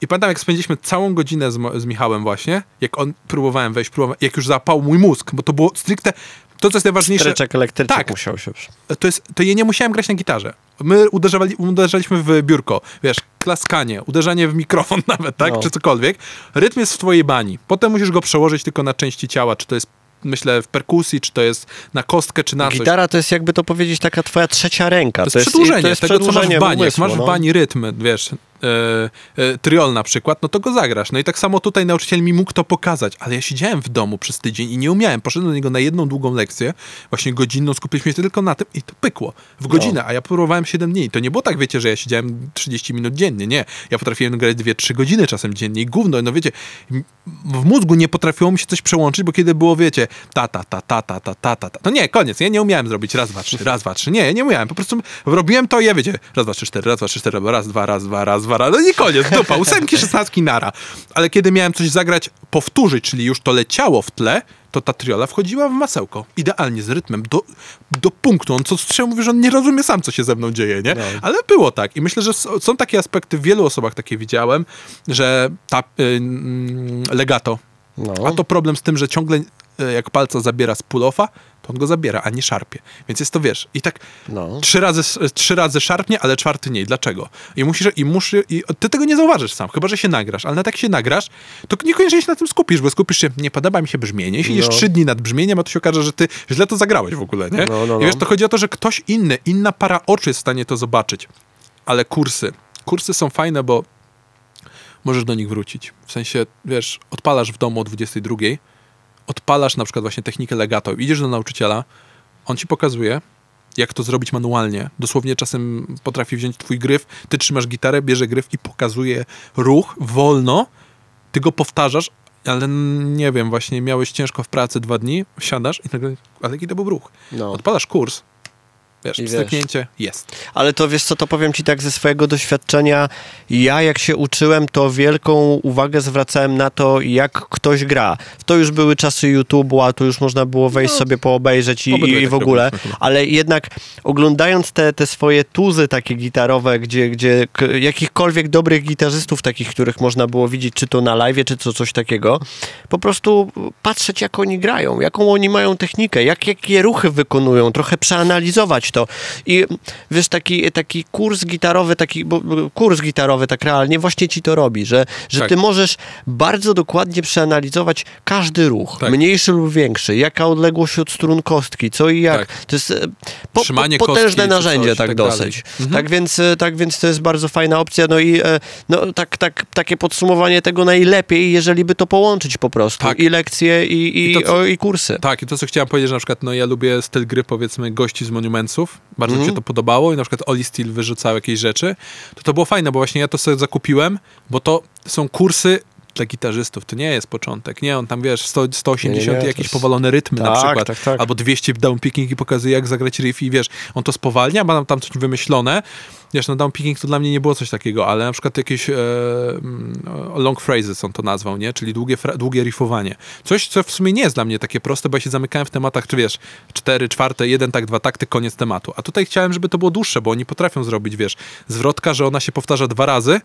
I pamiętam, jak spędziliśmy całą godzinę z, z Michałem właśnie, jak on próbowałem wejść, próbowałem, jak już zapał mój mózg, bo to było stricte, to co jest najważniejsze, Streczek elektryczny Tak. musiał się... to jest, to ja nie musiałem grać na gitarze. My uderzali, uderzaliśmy w biurko, wiesz, klaskanie, uderzanie w mikrofon nawet, tak, No. czy cokolwiek. Rytm jest w twojej bani. Potem musisz go przełożyć tylko na części ciała, czy to jest, myślę, w perkusji, czy to jest na kostkę, czy na coś. Gitara to jest jakby to powiedzieć taka twoja trzecia ręka. To jest przedłużenie to jest tego, co masz w bani. Jak umysłu, masz w no. bani rytm, wiesz, e, e, triol na przykład, no to go zagrasz. No i tak samo tutaj nauczyciel mi mógł to pokazać, ale ja siedziałem w domu przez tydzień i nie umiałem. Poszedłem do niego na jedną długą lekcję, właśnie godzinną, skupiliśmy się tylko na tym i to pykło. W godzinę, a ja próbowałem 7 dni. To nie było tak, wiecie, że ja siedziałem 30 minut dziennie, nie. Ja potrafiłem grać 2-3 godziny czasem dziennie i gówno, no wiecie, w mózgu nie potrafiło mi się coś przełączyć, bo kiedy było, wiecie, ta, ta, ta, ta, ta, ta, ta, ta, ta. No nie, koniec, ja nie umiałem zrobić raz, dwa, trzy, raz, dwa, trzy. Nie, ja nie umiałem. Po prostu robiłem to i ja, wiecie, raz, dwa, trzy, cztery, raz, dwa, trzy, cztery, raz, dwa, raz, dwa, raz, dwa no i koniec, dupa, ósemki, szesnastki, nara. Ale kiedy miałem coś zagrać, powtórzyć, czyli już to leciało w tle, to ta triola wchodziła w masełko. Idealnie, z rytmem, do, do punktu. On co strzał mówi, że on nie rozumie sam, co się ze mną dzieje, nie? No. Ale było tak. I myślę, że są takie aspekty, w wielu osobach takie widziałem, że ta y, mm, legato, No. a to problem z tym, że ciągle y, jak palca zabiera z pull-offa, to on go zabiera, a nie szarpie. Więc jest to, wiesz, i tak No. trzy, razy, trzy razy szarpnie, ale czwarty nie. Dlaczego? I musisz, i muszy, i ty tego nie zauważysz sam, chyba, że się nagrasz, ale nawet jak się nagrasz, to niekoniecznie się na tym skupisz, bo skupisz się, nie podoba mi się brzmienie, siedzisz No. trzy dni nad brzmieniem, a to się okaże, że ty źle to zagrałeś w ogóle, nie? No, no, I wiesz, no. to chodzi o to, że ktoś inny, inna para oczu jest w stanie to zobaczyć. Ale kursy, kursy są fajne, bo możesz do nich wrócić. W sensie, wiesz, odpalasz w domu o 22, odpalasz na przykład właśnie technikę legato, idziesz do nauczyciela, on ci pokazuje, jak to zrobić manualnie. Dosłownie czasem potrafi wziąć twój gryf, ty trzymasz gitarę, bierze gryf i pokazuje ruch wolno, ty go powtarzasz, ale nie wiem, właśnie miałeś ciężko w pracy dwa dni, siadasz i nagle, ale jaki to był ruch. No. Odpalasz kurs, wiesz, I wiesz. wstrzyknięcie, jest. Ale to wiesz co, to powiem ci tak ze swojego doświadczenia. Ja jak się uczyłem, to wielką uwagę zwracałem na to, jak ktoś gra. To już były czasy YouTube'u, a tu już można było wejść No, sobie poobejrzeć i, i tak w ogóle. robiliśmy chyba. Ale jednak oglądając te, te swoje tuzy takie gitarowe, gdzie, gdzie jakichkolwiek dobrych gitarzystów, takich, których można było widzieć, czy to na live, czy to coś takiego, po prostu patrzeć, jak oni grają, jaką oni mają technikę, jak, jakie ruchy wykonują, trochę przeanalizować to. I wiesz, taki, taki kurs gitarowy, taki bo, kurs gitarowy tak realnie właśnie ci to robi, że, że Tak. ty możesz bardzo dokładnie przeanalizować każdy ruch, Tak. mniejszy lub większy, jaka odległość od strun kostki, co i jak. Tak. To jest e, po, po, potężne narzędzie coś tak, tak dosyć. Mhm. Tak, więc, e, tak więc to jest bardzo fajna opcja. No i e, no, tak, tak, takie podsumowanie tego najlepiej, jeżeli by to połączyć po prostu. Tak. I lekcje, i, i, I to, co- o, i kursy. Tak, i to co chciałem powiedzieć, że na przykład no ja lubię styl gry powiedzmy gości z Bardzo mi Mhm. się to podobało i na przykład Oli Steel wyrzucał jakieś rzeczy, to to było fajne, bo właśnie ja to sobie zakupiłem, bo to są kursy dla gitarzystów, to nie jest początek, nie, on tam wiesz, 100, 180 Nie, nie, jakieś jest- powolone rytmy na Tak, przykład, tak, tak. albo 200 downpicking i pokazuje jak zagrać riff i wiesz, on to spowalnia, ma tam, tam coś wymyślone, wiesz, no downpicking to dla mnie nie było coś takiego, ale na przykład jakieś e, mm, long phrases on to nazwał, nie, czyli długie, długie riffowanie. Coś, co w sumie nie jest dla mnie takie proste, bo ja się zamykałem w tematach, czy wiesz, cztery, czwarte, jeden tak, dwa takty, koniec tematu. A tutaj chciałem, żeby to było dłuższe, bo oni potrafią zrobić, wiesz, zwrotka, że ona się powtarza dwa razy,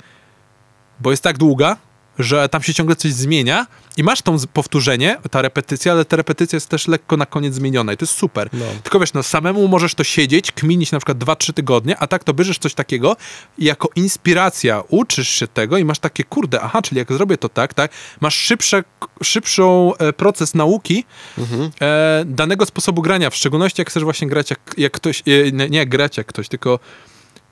bo jest tak długa, że tam się ciągle coś zmienia i masz tą powtórzenie, ta repetycja, ale ta repetycja jest też lekko na koniec zmieniona i to jest super. No. Tylko wiesz, no samemu możesz to siedzieć, kminić na przykład 2-3 tygodnie, a tak to bierzesz coś takiego i jako inspiracja uczysz się tego i masz takie, kurde, aha, czyli jak zrobię to tak, tak, masz szybsze, szybszą e, proces nauki e, danego sposobu grania, w szczególności jak chcesz właśnie grać jak, jak ktoś, e, nie, nie jak grać jak ktoś, tylko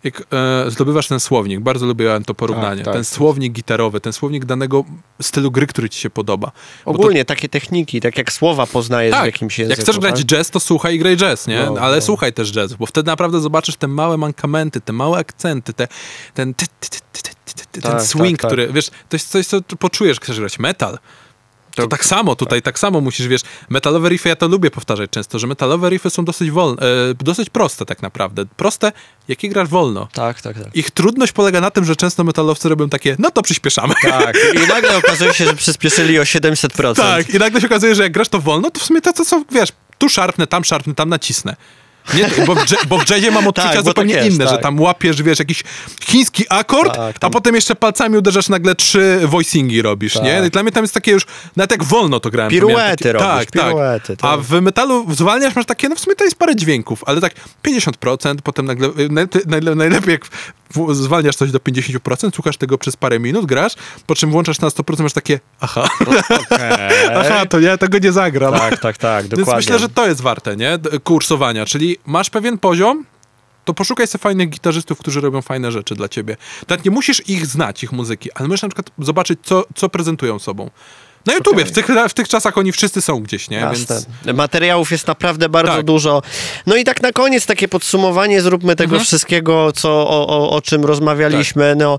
jak e, zdobywasz ten słownik, bardzo lubiłem to porównanie, Tak, tak. ten słownik gitarowy, ten słownik danego stylu gry, który ci się podoba. Bo to- Ogólnie takie techniki, tak jak słowa poznajesz w tak, jakimś jak języku. chcesz grać tak? jazz, to słuchaj i graj jazz, nie? No, Ale no. słuchaj też jazz, bo wtedy naprawdę zobaczysz te małe mankamenty, te małe akcenty, te, ten, ten Tak, swing, tak, tak. który, wiesz, to jest coś, co poczujesz, chcesz grać metal. To To- tak samo, tutaj tak samo musisz, wiesz, metalowe riffy, ja to lubię powtarzać często, że metalowe riffy są dosyć wolne, e, dosyć proste tak naprawdę. Proste, jakie grasz wolno. Tak, tak, tak. Ich trudność polega na tym, że często metalowcy robią takie, no to przyspieszamy. Tak, i nagle okazuje się, że przyspieszyli o 700%. Tak, i nagle się okazuje, że jak grasz to wolno, to w sumie to, co, wiesz, tu szarpnę, tam szarpnę, tam nacisnę. Nie, bo, w, bo w jazzie mam odczucia Tak, bo zupełnie tak jest, inne, że tak. tam łapiesz, wiesz, jakiś chiński akord, Tak, a tam- potem jeszcze palcami uderzasz nagle trzy voicingi robisz, nie? Tak. I dla mnie tam jest takie już, nawet jak wolno to grałem. Piruety robisz, tak, piruety, tak. A tak. w metalu zwalniasz, masz takie, no w sumie to jest parę dźwięków, ale tak 50%, potem nagle, najle- najlepiej jak zwalniasz coś do 50%, słuchasz tego przez parę minut, grasz, po czym włączasz na 100%, masz takie, aha, aha, to ja tego nie zagram. Tak, tak, tak, Więc dokładnie. myślę, że to jest warte, nie? Kursowania, czyli masz pewien poziom, to poszukaj sobie fajnych gitarzystów, którzy robią fajne rzeczy dla ciebie. Tak nie musisz ich znać, ich muzyki, ale możesz na przykład zobaczyć, co, co prezentują sobą. Na YouTubie, w, tych, w tych czasach oni wszyscy są gdzieś, nie? Jasne. Więc Materiałów jest naprawdę bardzo Tak. dużo. No i tak na koniec takie podsumowanie zróbmy tego Mhm. wszystkiego, co, o, o, o czym rozmawialiśmy. Tak. No,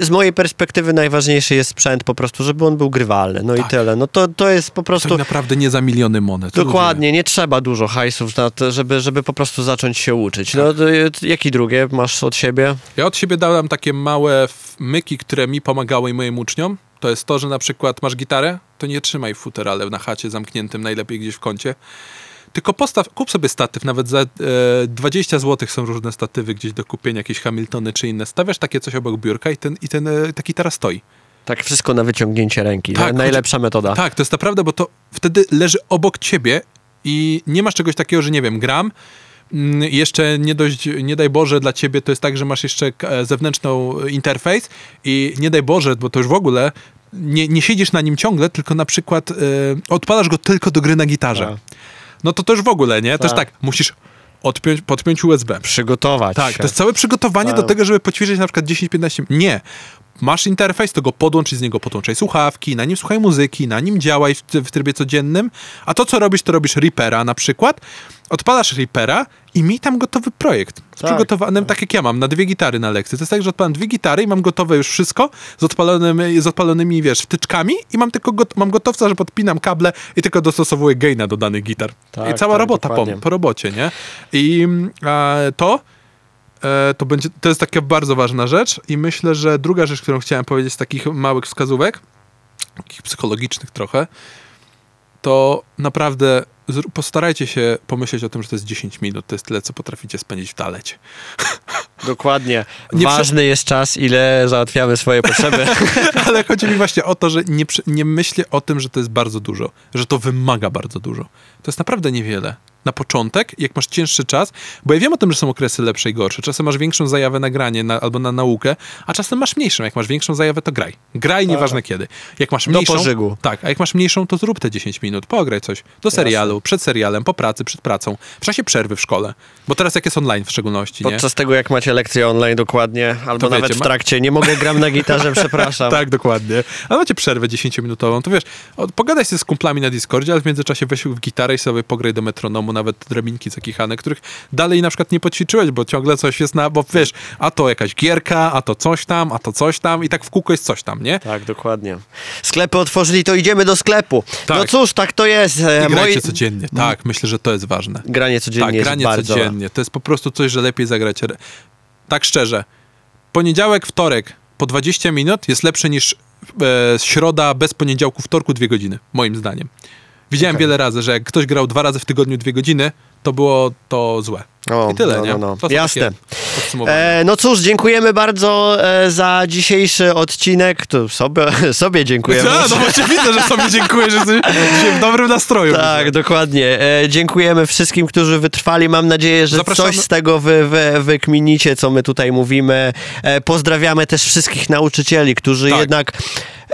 z mojej perspektywy najważniejszy jest sprzęt po prostu, żeby on był grywalny. No i Tak. tyle. No to, to jest po prostu... naprawdę nie za miliony monet. Dokładnie, nie trzeba dużo hajsów na to, żeby, żeby po prostu zacząć się uczyć. No, to, jakie drugie masz od siebie? Ja od siebie dałem takie małe myki, które mi pomagały i moim uczniom. To jest to, że na przykład masz gitarę, to nie trzymaj w futerale na chacie zamkniętym, najlepiej gdzieś w kącie. Tylko postaw, kup sobie statyw, nawet za e, 20 zł są różne statywy gdzieś do kupienia, jakieś Hamiltony czy inne. Stawiasz takie coś obok biurka i ten, i ten e, ta gitara stoi. Tak wszystko na wyciągnięcie ręki. Tak, Na- Najlepsza metoda. Tak, to jest naprawdę, bo to wtedy leży obok ciebie i nie masz czegoś takiego, że nie wiem, gram. mm, Jeszcze nie dość, nie daj Boże, dla ciebie to jest tak, że masz jeszcze e, zewnętrzną interfejs i nie daj Boże, bo to już w ogóle nie, nie siedzisz na nim ciągle, tylko na przykład e, odpalasz go tylko do gry na gitarze. Tak. No to już w ogóle, nie? To już Tak. tak, musisz odpiąć, podpiąć USB. Przygotować Tak, się. to jest całe przygotowanie Tak. do tego, żeby poćwiczyć na przykład 10-15 Nie. Masz interfejs, to go podłącz i z niego podłączaj słuchawki, na nim słuchaj muzyki, na nim działaj w, w trybie codziennym, a to, co robisz, to robisz Reapera na przykład, odpalasz Reapera i miej tam gotowy projekt. Z Tak, przygotowanym, tak. jak ja mam, na dwie gitary na lekcji. To jest tak, że odpalam dwie gitary i mam gotowe już wszystko z odpalonymi, z odpalonymi wiesz, wtyczkami i mam tylko got, mam gotowca, że podpinam kable i tylko dostosowuję gaina do danych gitar. Tak, I cała tak, robota po, po robocie, nie? I mm, a, to to, będzie, to jest taka bardzo ważna rzecz i myślę, że druga rzecz, którą chciałem powiedzieć z takich małych wskazówek, takich psychologicznych trochę, to naprawdę postarajcie się pomyśleć o tym, że to jest 10 minut, to jest tyle, co potraficie spędzić w talecie. Dokładnie. Nie prze- Ważny jest czas, ile załatwiamy swoje potrzeby. Ale chodzi mi właśnie o to, że nie, nie myślę o tym, że to jest bardzo dużo, że to wymaga bardzo dużo. To jest naprawdę niewiele. Na początek, jak masz cięższy czas, bo ja wiem o tym, że są okresy lepsze i gorsze. Czasem masz większą zajawę na granie na, albo na naukę, a czasem masz mniejszą. Jak masz większą zajawę, to graj. Graj nieważne kiedy. Jak masz Do mniejszą... pożygu. Tak, a jak masz mniejszą, to zrób te 10 minut. Pograj coś. Do serialu, przed serialem, po pracy, przed pracą. W czasie przerwy w szkole. Bo teraz jak jest online w szczególności, nie? Podczas tego, jak macie lekcje online dokładnie, albo To nawet wiecie, w ma- trakcie, nie mogę, gram na gitarze, przepraszam. Tak, dokładnie. Ale macie przerwę 10-minutową, to wiesz, pogadaj się z kumplami na Discordzie, ale w międzyczasie weź w gitarę i sobie pograj do metronomu, nawet drabinki zakichane, których dalej na przykład nie podćwiczyłeś, bo ciągle coś jest na, bo wiesz, a to jakaś gierka, a to coś tam, a to coś tam i tak w kółko jest coś tam, nie? Tak, dokładnie. Sklepy otworzyli, to idziemy do sklepu. Tak. No cóż, tak to jest. E, I grajcie moi- codziennie. Tak, myślę, że to jest ważne. Granie codziennie tak, jest granie bardzo... codziennie. To jest po prostu coś, że lepiej zagrać. Tak szczerze. Poniedziałek, wtorek po 20 minut jest lepsze niż e, środa bez poniedziałku, wtorku dwie godziny, moim zdaniem. Widziałem Okej. wiele razy, że jak ktoś grał dwa razy w tygodniu dwie godziny, to było to złe. O, I tyle, no, nie? no, no. Jasne. E, no cóż, dziękujemy bardzo e, za dzisiejszy odcinek. To sobie, sobie dziękujemy. A, no właśnie widzę, że sobie dziękuję, że jesteś w dobrym nastroju. Tak, dokładnie. E, dziękujemy wszystkim, którzy wytrwali. Mam nadzieję, że Zapraszamy- coś z tego wy, wy, wykminicie, co my tutaj mówimy. E, pozdrawiamy też wszystkich nauczycieli, którzy Tak. jednak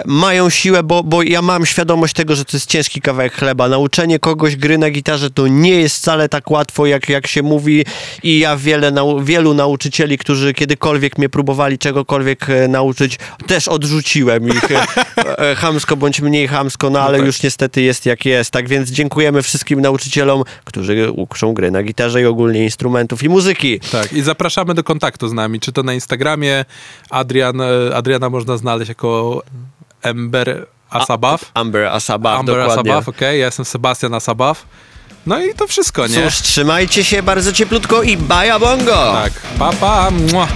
mają siłę, bo, bo ja mam świadomość tego, że to jest ciężki kawałek chleba. Nauczenie kogoś gry na gitarze to nie jest wcale tak łatwo, jak, jak się mówi i ja wiele, nau wielu nauczycieli, którzy kiedykolwiek mnie próbowali czegokolwiek e, nauczyć, też odrzuciłem ich e, e, chamsko bądź mniej chamsko, no ale tak. już niestety jest jak jest. Tak więc dziękujemy wszystkim nauczycielom, którzy uczą gry na gitarze i ogólnie instrumentów i muzyki. Tak, i zapraszamy do kontaktu z nami, czy to na Instagramie, Adrian, Adriana można znaleźć jako Ember Asabaf. Amber Asaba, Amber dokładnie. Asabaf, okej, ja jestem Sebastian Asabaf. No i to wszystko, nie? Cóż, trzymajcie się bardzo cieplutko i baja bongo! Tak, pa, pa, mua.